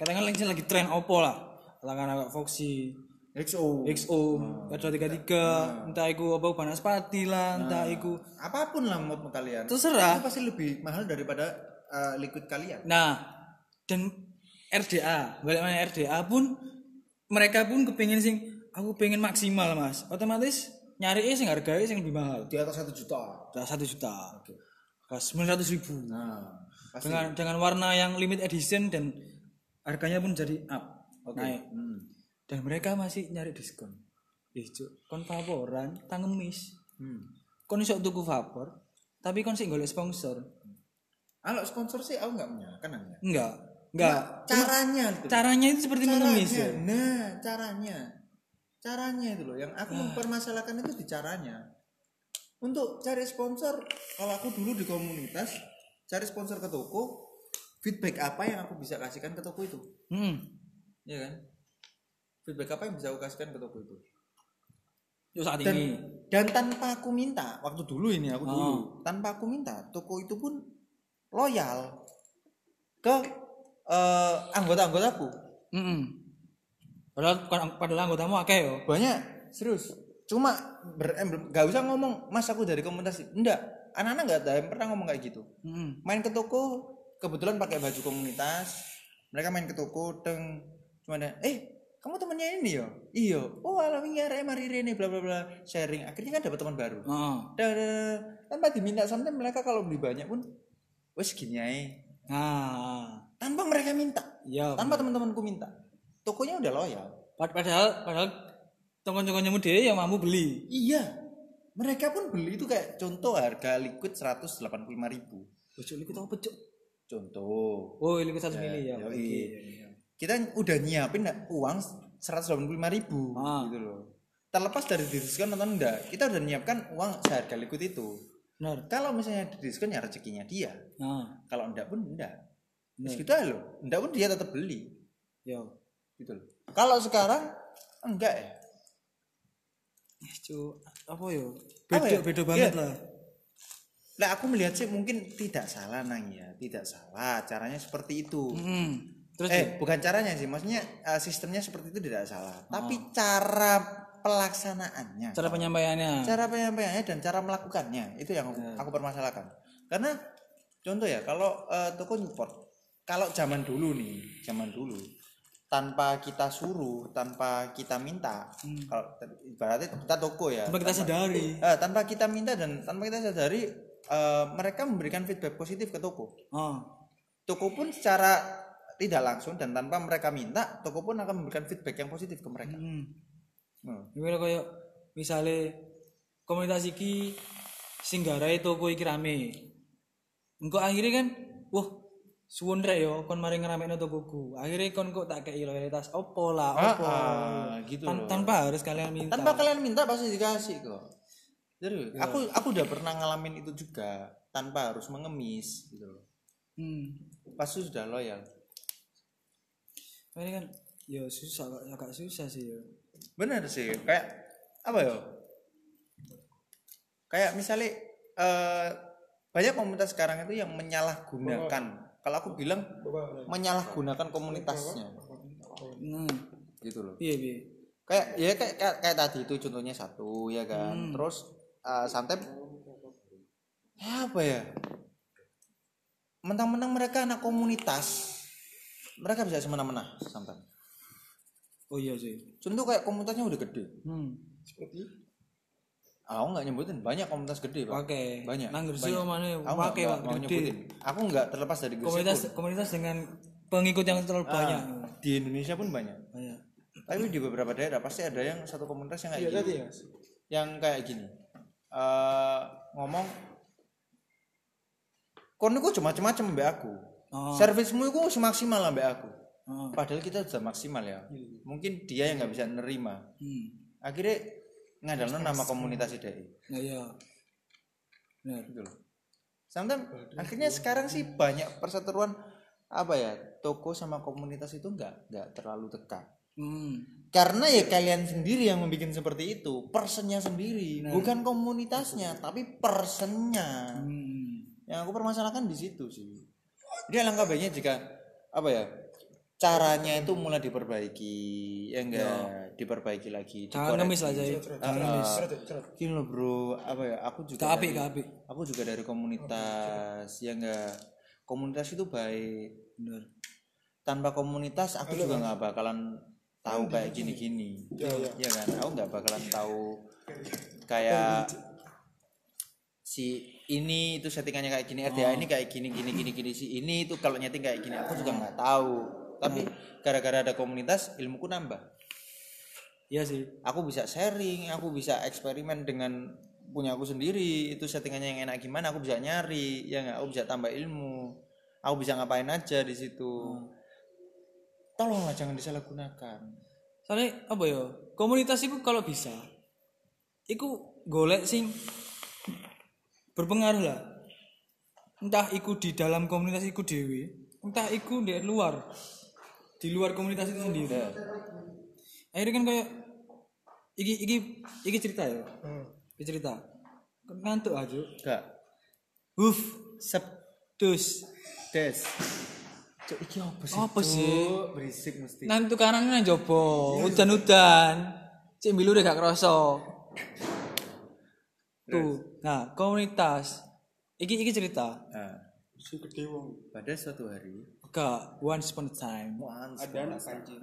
katakan lagi lagi tren opo lah katakan agak Foxy XO. XO Kadra 33 entah itu apa Banaspati lah entah itu Apa pun lah mau kalian. terserah. Itu pasti lebih mahal daripada uh, liquid kalian. nah dan RDA balik mana RDA pun mereka pun kepingin sing aku pengen maksimal mas. Otomatis nyari sing harganya sing lebih mahal. Di atas satu juta. udah satu juta. Sembilan ratus ribu. Nah, pasti. dengan dengan warna yang limit edition dan harganya pun jadi up naik. Hmm. Dan mereka masih nyari diskon Ih, Cuk, kon favoran tangemis Hmm. kon iso tuku vapor tapi kon sih golek sponsor Kalau sponsor sih aku nggak menyalahkan namanya. enggak enggak Caranya itu. caranya itu seperti mengemis ya Caranya. Nah, caranya. caranya itu loh yang aku mempermasalahkan itu di caranya untuk cari sponsor kalau aku dulu di komunitas cari sponsor ke toko feedback apa yang aku bisa kasihkan ke toko itu Hmm. ya kan feedback apa yang bisa aku kasihkan ke toko itu Yo saat dan ini. dan tanpa aku minta waktu dulu ini aku dulu Oh. tanpa aku minta toko itu pun loyal ke eh, anggota-anggotaku Heeh. Padahal bukan padahal anggotamu akeh yo. banyak serius cuma ber, em, ber- nggak usah ngomong mas aku dari komunitas enggak anak-anak nggak ada yang pernah ngomong kayak gitu Heeh. main ke toko kebetulan pakai baju komunitas mereka main ke toko deng cuma ada eh kamu temannya ini ya iya oh alami ya mari ini bla bla bla sharing akhirnya kan dapat teman baru dah, dah. tanpa diminta sampai mereka kalau beli banyak pun wes gini aja Nah, tanpa mereka minta ya. tanpa teman-temanku minta tokonya udah loyal Pad- Padahal padahal tongkon-tongkonmu dhewe ya mampu beli. iya mereka pun beli itu kayak contoh harga liquid 185.000 ribu Bocok liku tau pecuk. contoh Oh, liku 1 mili ya. yoi. Oke. Kita udah nyiapin uang 185.000 ribu Ah. gitu loh terlepas dari diskon atau enggak kita udah nyiapkan uang seharga liquid itu Benar. kalau misalnya di diskon ya rezekinya dia Nah, kalau enggak pun enggak Bener. Terus gitu loh enggak pun dia tetap beli yo. gitu loh kalau sekarang enggak ya Eh, cu, apa yo? Beda ya? beda banget Iya. lah. Nah aku melihat sih mungkin tidak salah nang ya tidak salah caranya seperti itu Hmm. Terus eh bukan caranya sih maksudnya eh, sistemnya seperti itu tidak salah. Tapi cara pelaksanaannya. Cara penyampaiannya. cara penyampaiannya dan cara melakukannya itu yang aku, aku permasalahkan. Karena contoh ya kalau eh, toko nyupport kalau zaman dulu nih zaman dulu tanpa kita suruh tanpa kita minta kalau ibaratnya kita toko ya Tanpa kita sadari. Eh, tanpa kita minta dan tanpa kita sadari eh, mereka memberikan feedback positif ke toko. Oh. toko pun secara tidak langsung dan tanpa mereka minta toko pun akan memberikan feedback yang positif ke mereka Hmm. Hmm. Gimana kayak misalnya komunitas iki sing garai toko iki rame. Engko akhirnya kan, wah suwun rek yo kon mari ngeramekno tokoku. Akhirnya kon kok tak kei loyalitas opo lah, Ah, opo. ah, gitu Tan- loh. tanpa harus kalian minta. tanpa kalian minta pasti dikasih kok jadi aku aku udah pernah ngalamin itu juga tanpa harus mengemis gitu loh Hmm. pasti sudah loyal Ini kan ya susah kok, agak susah sih ya. bener sih kayak apa ya kayak misalnya eh, banyak komunitas sekarang itu yang menyalahgunakan. Kalau aku bilang menyalahgunakan komunitasnya. Hmm. gitu loh. Iya, iya. kayak ya kayak, kayak, kayak tadi itu contohnya satu ya kan? Terus uh, santai ya apa ya? Mentang-mentang mereka anak komunitas mereka bisa semena-mena santai Oh iya sih. contoh kayak komunitasnya udah gede Hmm. seperti aku nggak nyebutin banyak komunitas gede pak Pakai. banyak Nang Gresik banyak. mana aku nggak- pakai nggak Pak mau gede. nyebutin aku nggak terlepas dari Gresik Komunitas pun. komunitas dengan pengikut yang terlalu banyak. di Indonesia pun banyak Banyak. tapi di beberapa daerah pasti ada yang satu komunitas yang kayak iya gini tadi ya yang kayak gini eh ngomong kon niku cuma macam mbak aku Oh. servismu itu semaksimal lah mbak aku Oh. padahal kita sudah maksimal ya mungkin dia yang nggak bisa nerima Hmm. akhirnya ngadalno nama komunitas IDI Nah, iya. Benar. gitu loh Sometimes, akhirnya sekarang sih banyak perseteruan apa ya toko sama komunitas itu nggak nggak terlalu dekat Hmm. karena ya kalian sendiri yang membuat seperti itu personnya sendiri bukan komunitasnya tapi personnya Hmm. yang aku permasalahkan di situ sih dia langkah baiknya jika apa ya caranya itu mulai diperbaiki ya enggak diperbaiki lagi Jangan ngemis. Ah, Jangan ngemis. gini loh bro apa ya aku juga Gak dari- gak apik. aku juga dari komunitas ya enggak komunitas itu baik. Benar. tanpa komunitas aku juga nggak bakalan tahu kayak gini-gini. Ya kan? Aku nggak bakalan tahu kayak si ini itu settingannya kayak gini RDA ini kayak gini gini gini gini si ini itu kalau nyeting kayak gini aku juga nggak tahu. Tapi gara-gara ada komunitas ilmuku nambah. Iya sih. aku bisa sharing aku bisa eksperimen dengan punya aku sendiri itu settingannya yang enak gimana aku bisa nyari ya nggak? Aku bisa tambah ilmu. Aku bisa ngapain aja di situ. Tolonglah jangan disalahgunakan. Soalnya apa ya? komunitas itu kalau bisa iku golek sing berpengaruh lah. Entah iku di dalam komunitas iku dewi entah iku di luar. Di luar komunitas itu sendiri. Akhirnya kan kayak iki iki iki cerita ya? Iki cerita. Ngantuk aja Gak. huf Sep dus des. Cuk iki apa sih? apa sih? Cuk, berisik mesti. nanti kanan nang jopo udan-udan. Cek milu udah gak kerasa. Tuh nah komunitas iki iki cerita Nah, Si gede wong. pada suatu hari gak once upon a time once Ada anak pancing.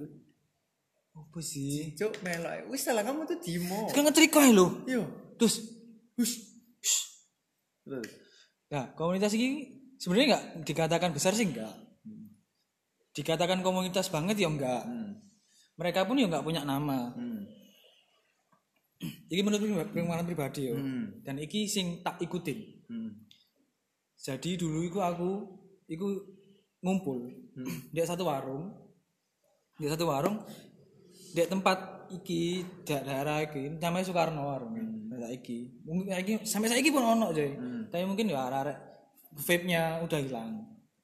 apa sih Cuk melok. Wis salah kamu tuh Dimo. kan ngetriko ae lho Yo. terus hush Terus. nah komunitas ini sebenarnya nggak dikatakan besar sih enggak dikatakan komunitas banget ya enggak Hmm. mereka pun ya enggak punya nama Hmm. Ini menurut pengalaman pribadi ya Hmm. dan iki sing tak ikutin Hmm. jadi dulu iku aku iku ngumpul di satu warung di satu warung di tempat iki da- daerah iki namanya Soekarno warung hmm. iki mungkin iki sampai saya pun ono coy tapi mungkin ya arek vape nya udah hilang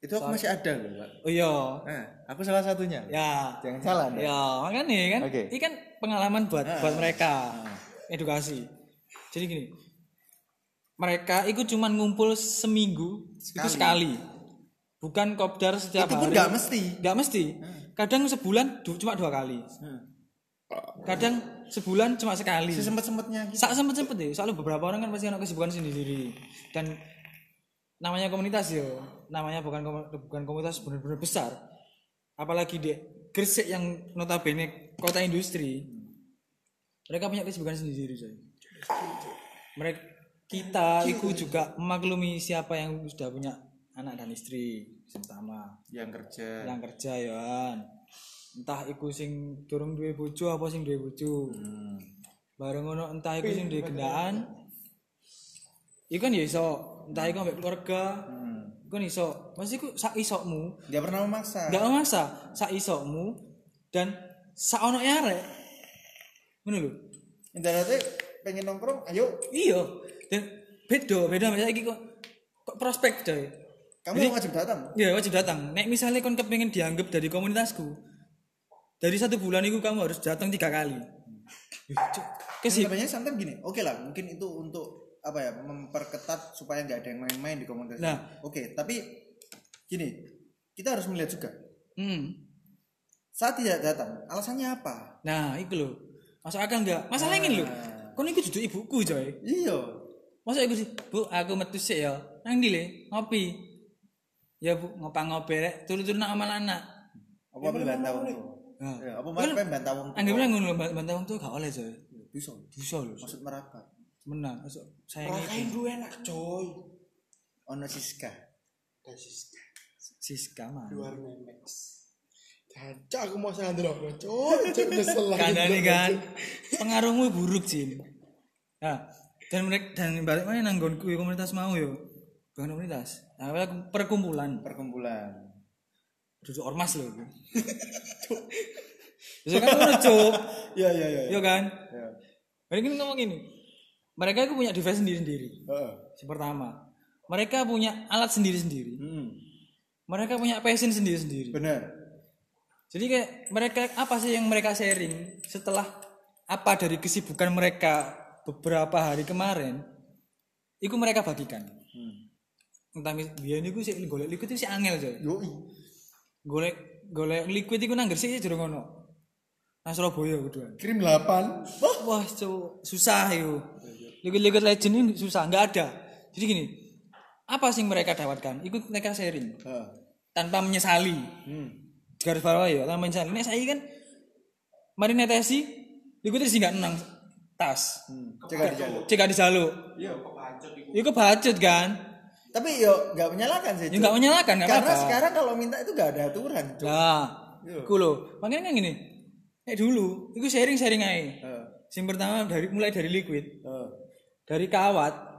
Itu aku masih ada loh, Pak. oh iya Nah, aku salah satunya. ya Jangan salah. Ya makanya kan Oke. ini kan pengalaman buat buat mereka edukasi. Jadi gini mereka ikut cuman ngumpul seminggu itu sekali. bukan kopdar setiap Itu pun hari. nggak mesti. nggak mesti. Kadang sebulan du- cuma dua kali. Kadang sebulan cuma sekali. Sesempet sempetnya gitu. saat sempet sempet deh soalnya beberapa orang kan pasti ada kesibukan sendiri dan namanya komunitas yo. Namanya bukan bukan komunitas benar-benar besar. Apalagi di Gresik yang notabene kota industri mereka punya kesibukan sendiri coy. Mereka kita itu juga. memaklumi siapa yang sudah punya anak dan istri pertama. Yang kerja. yang kerja ya kan. entah iku sing durung duwe bojo apa sing duwe bojo. Bareng ngono entah iku sing duwe gendaan. Iku kan ya iso. Entah iku ambek keluarga. Iku kan iso. Mesti iku sak isokmu Gak pernah memaksa. gak memaksa. Sak isokmu dan sak ono arek ngono lho Ibaratnya pengen nongkrong, ayo. iya dan beda beda misalnya iki kok kok prospek coy Kamu yang wajib datang. Ya wajib datang. Nek misalnya kon kepengen dianggap dari komunitasku, dari satu bulan itu kamu harus datang tiga kali. Kesip. Sebenarnya sometimes gini, oke lah, mungkin itu untuk apa ya, memperketat supaya nggak ada yang main-main di komunitas. Nah. Oke, tapi gini, kita harus melihat juga. Hmm. Saat tidak datang, alasannya apa? Nah, itu loh. Masuk akal enggak? Masalah ingin loh. Kon iku duduk ibuku, coy. Iya. Masa iku sih, Bu, aku metu sik ya. Nang ndi le? Ngopi. Ya, Bu, ngopang-ngopi rek, turu-turu nak amal anak. Apa membantah wong tua? Nah. Ya, apa malah membantah wong tua? Anggapnya ngono lho, bantah wong tuh gak oleh, coy. Bisa. Bisa lho. Maksud merapat. Menang. Masuk saya Rakain dulu enak coy. Ono Siska. Dasis Siska mah. luar memex. Caca aku mau sandro coy. Cuk nyesel lagi. kandani kan pengaruhmu buruk Jin nah dan mereka dan balik mana nanggon kuwi komunitas mau yo bukan komunitas nah, perkumpulan Perkumpulan. duduk ormas loh itu Bisa kan ngono cuk Iya, iya, iya. iya kan Ya. mereka ini ngomong gini mereka itu punya device sendiri-sendiri Heeh. yang pertama mereka punya alat sendiri-sendiri Hmm. mereka punya passion sendiri-sendiri Benar. Jadi kayak mereka apa sih yang mereka sharing setelah apa dari kesibukan mereka beberapa hari kemarin, itu mereka bagikan. Entah mis biar niku sih golek liquid itu sih angel coy. Yoi. Golek golek liquid itu nang Gresik sih jero ngono. Nang Surabaya kedua. Kirim 8. Wah. Wah, susah itu. Liquid-liquid legend ini susah, nggak ada. Jadi gini, apa sih yang mereka dapatkan? Ikut mereka sharing Heeh. tanpa menyesali. Hmm. Garis bawah ya tanpa menyesali. Nek saya kan mari netesi, iku terus nggak nang tas. Hmm. Cek di jalur. Cek di jaluk. Iya, kepancet iku. Iku budget kan? Tapi yo nggak menyalahkan sih. Ya nggak menyalahkan nggak Karena apa-apa. sekarang kalau minta itu nggak ada aturan. Cuk. Nah, iku lho. Makanya kan gini. Eh dulu, iku sharing-sharing aja. Heeh. Yang pertama dari mulai dari liquid, Heeh. dari kawat.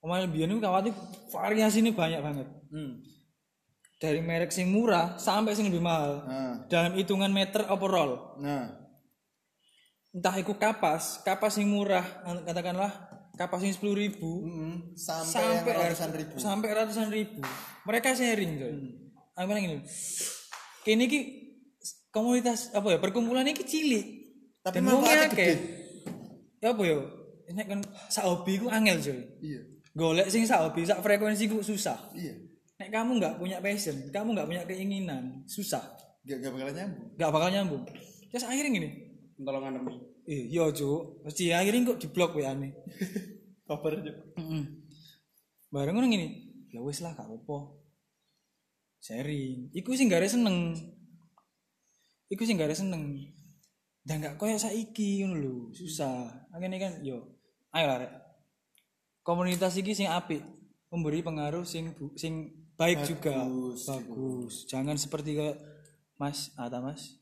Omal biyen itu kawat itu variasinya banyak banget. Hmm. Dari merek sing murah sampai sing lebih mahal. Nah. Dalam hitungan meter overall. Nah. entah iku kapas kapas yang murah katakanlah kapas yang sepuluh ribu Mm, sampai, sampai yang ratusan ribu. sampai ratusan ribu. Mereka sharing coy. Aku bilang gini kini ki komunitas apa ya perkumpulan ini cilik. Tapi manfaatnya gede. ya apa ya? Ini kan sak hobi ku angel coy. Iya. Golek sing sak hobi sak frekuensi ku susah. Iya nek kamu nggak punya passion kamu nggak punya keinginan susah gak, gak bakalan nyambung nggak bakal nyambung terus akhirnya gini Tolongan demi. eh iya cuk mesti akhirnya kok diblok wa ane kabar aja Heeh. Bareng ngono ngene. Ya wis lah gak apa. Sharing. Iku sing gare seneng. Iku sing gare seneng. Dan gak koyo saiki ngono lho, susah. Akhirnya kan yo ayo lah rek. Komunitas iki sing apik, memberi pengaruh sing bu- sing baik juga. Bagus. Bagus. Jangan seperti kayak Mas, ada Mas.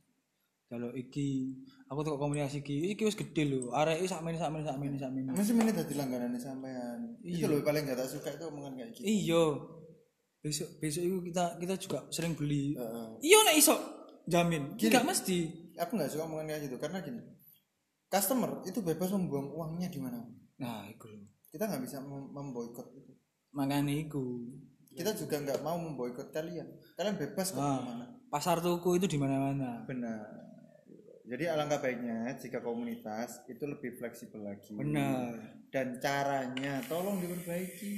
Kalau iki aku tuh komunitas iki, iki wis gede lho. Arek iki sakmene sakmene sakmene sakmene. masih menit tadi langganan sampean itu loh paling gak tak suka itu omongan kayak gitu Iya. Besok besok itu kita kita juga sering beli. Heeh. Iya nek iso jamin. Enggak mesti. aku nggak suka omongan kayak gitu karena gini customer itu bebas membuang uangnya di mana Nah, iku lho. kita nggak bisa mem- memboikot itu Makanya iku. Kita juga nggak mau memboikot kalian. Kalian bebas kok Ah, ke mana pasar tuku itu di mana-mana. benar. Jadi alangkah baiknya jika komunitas itu lebih fleksibel lagi. Benar. dan caranya tolong diperbaiki.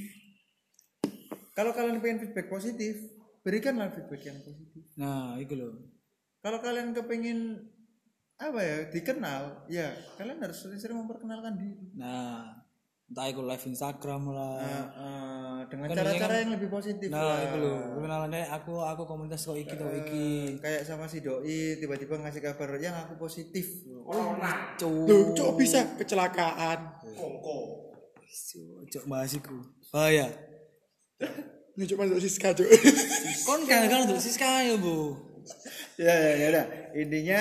Kalau kalian pengen feedback positif berikanlah feedback yang positif. Nah, iku lho. kalau kalian kepengen apa ya dikenal ya kalian harus sering-sering memperkenalkan diri. Nah, entah iku live Instagram lah. Nah, eh, dengan Kan cara-cara biasanya yang lebih positif Nah, lah. iku lho. Kenalannya aku aku komunitas kok iki kok iki. kayak sama si doi tiba-tiba ngasih kabar yang aku positif Cuk. cok bisa kecelakaan Cuk bahas iku. Bahaya. ini cuma masuk Siska cok Kon gagal untuk Siska ya, Bu. ya ya ya udah intinya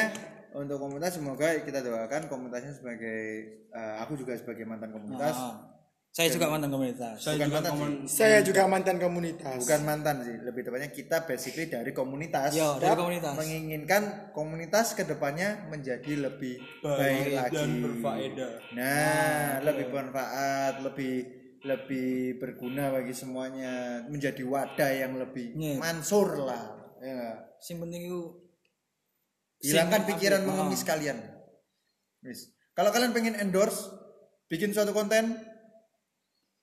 untuk komunitas semoga kita doakan komunitasnya sebagai eh, aku juga sebagai mantan komunitas Ah. Saya juga mantan komunitas. bukan mantan sih. Saya juga mantan komunitas. bukan mantan sih lebih tepatnya kita basically dari komunitas Yo, dari komunitas. menginginkan komunitas ke depannya menjadi lebih baik, lagi dan berfaedah. nah lebih bermanfaat lebih lebih berguna bagi semuanya menjadi wadah yang lebih Iya. mansur lah ya. Sing penting itu hilangkan pikiran mengemis kalian Wis. kalau kalian pengen endorse bikin suatu konten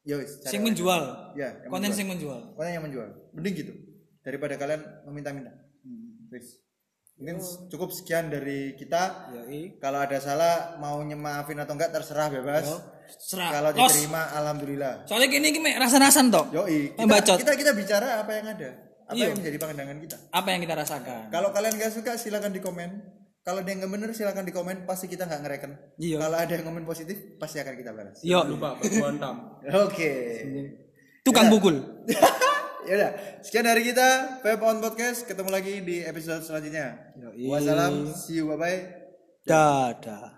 yo wis, sing menjual. ya Konten menjual. sing menjual. konten yang menjual mending gitu daripada kalian meminta-minta Wis. mungkin cukup sekian dari kita Yoi. kalau ada salah mau nyemaafin atau enggak terserah bebas Serah. kalau diterima alhamdulillah Soalnya gini gini rasa-rasan toh. Eh, bacot. kita, kita kita bicara apa yang ada apa Iya. yang menjadi pandangan kita Apa yang kita rasakan? Kalau kalian gak suka silakan di komen. Kalau ada yang gak bener silakan di komen. Pasti kita nggak ngereken. Iya. Kalau ada yang komen positif pasti akan kita balas. Yo, Lupa berbuan tam. Oke. tukang pukul. ya udah. Sekian dari kita Pep on Podcast. Ketemu lagi di episode selanjutnya. Yoi. Wassalam. See you. Bye bye. Dadah.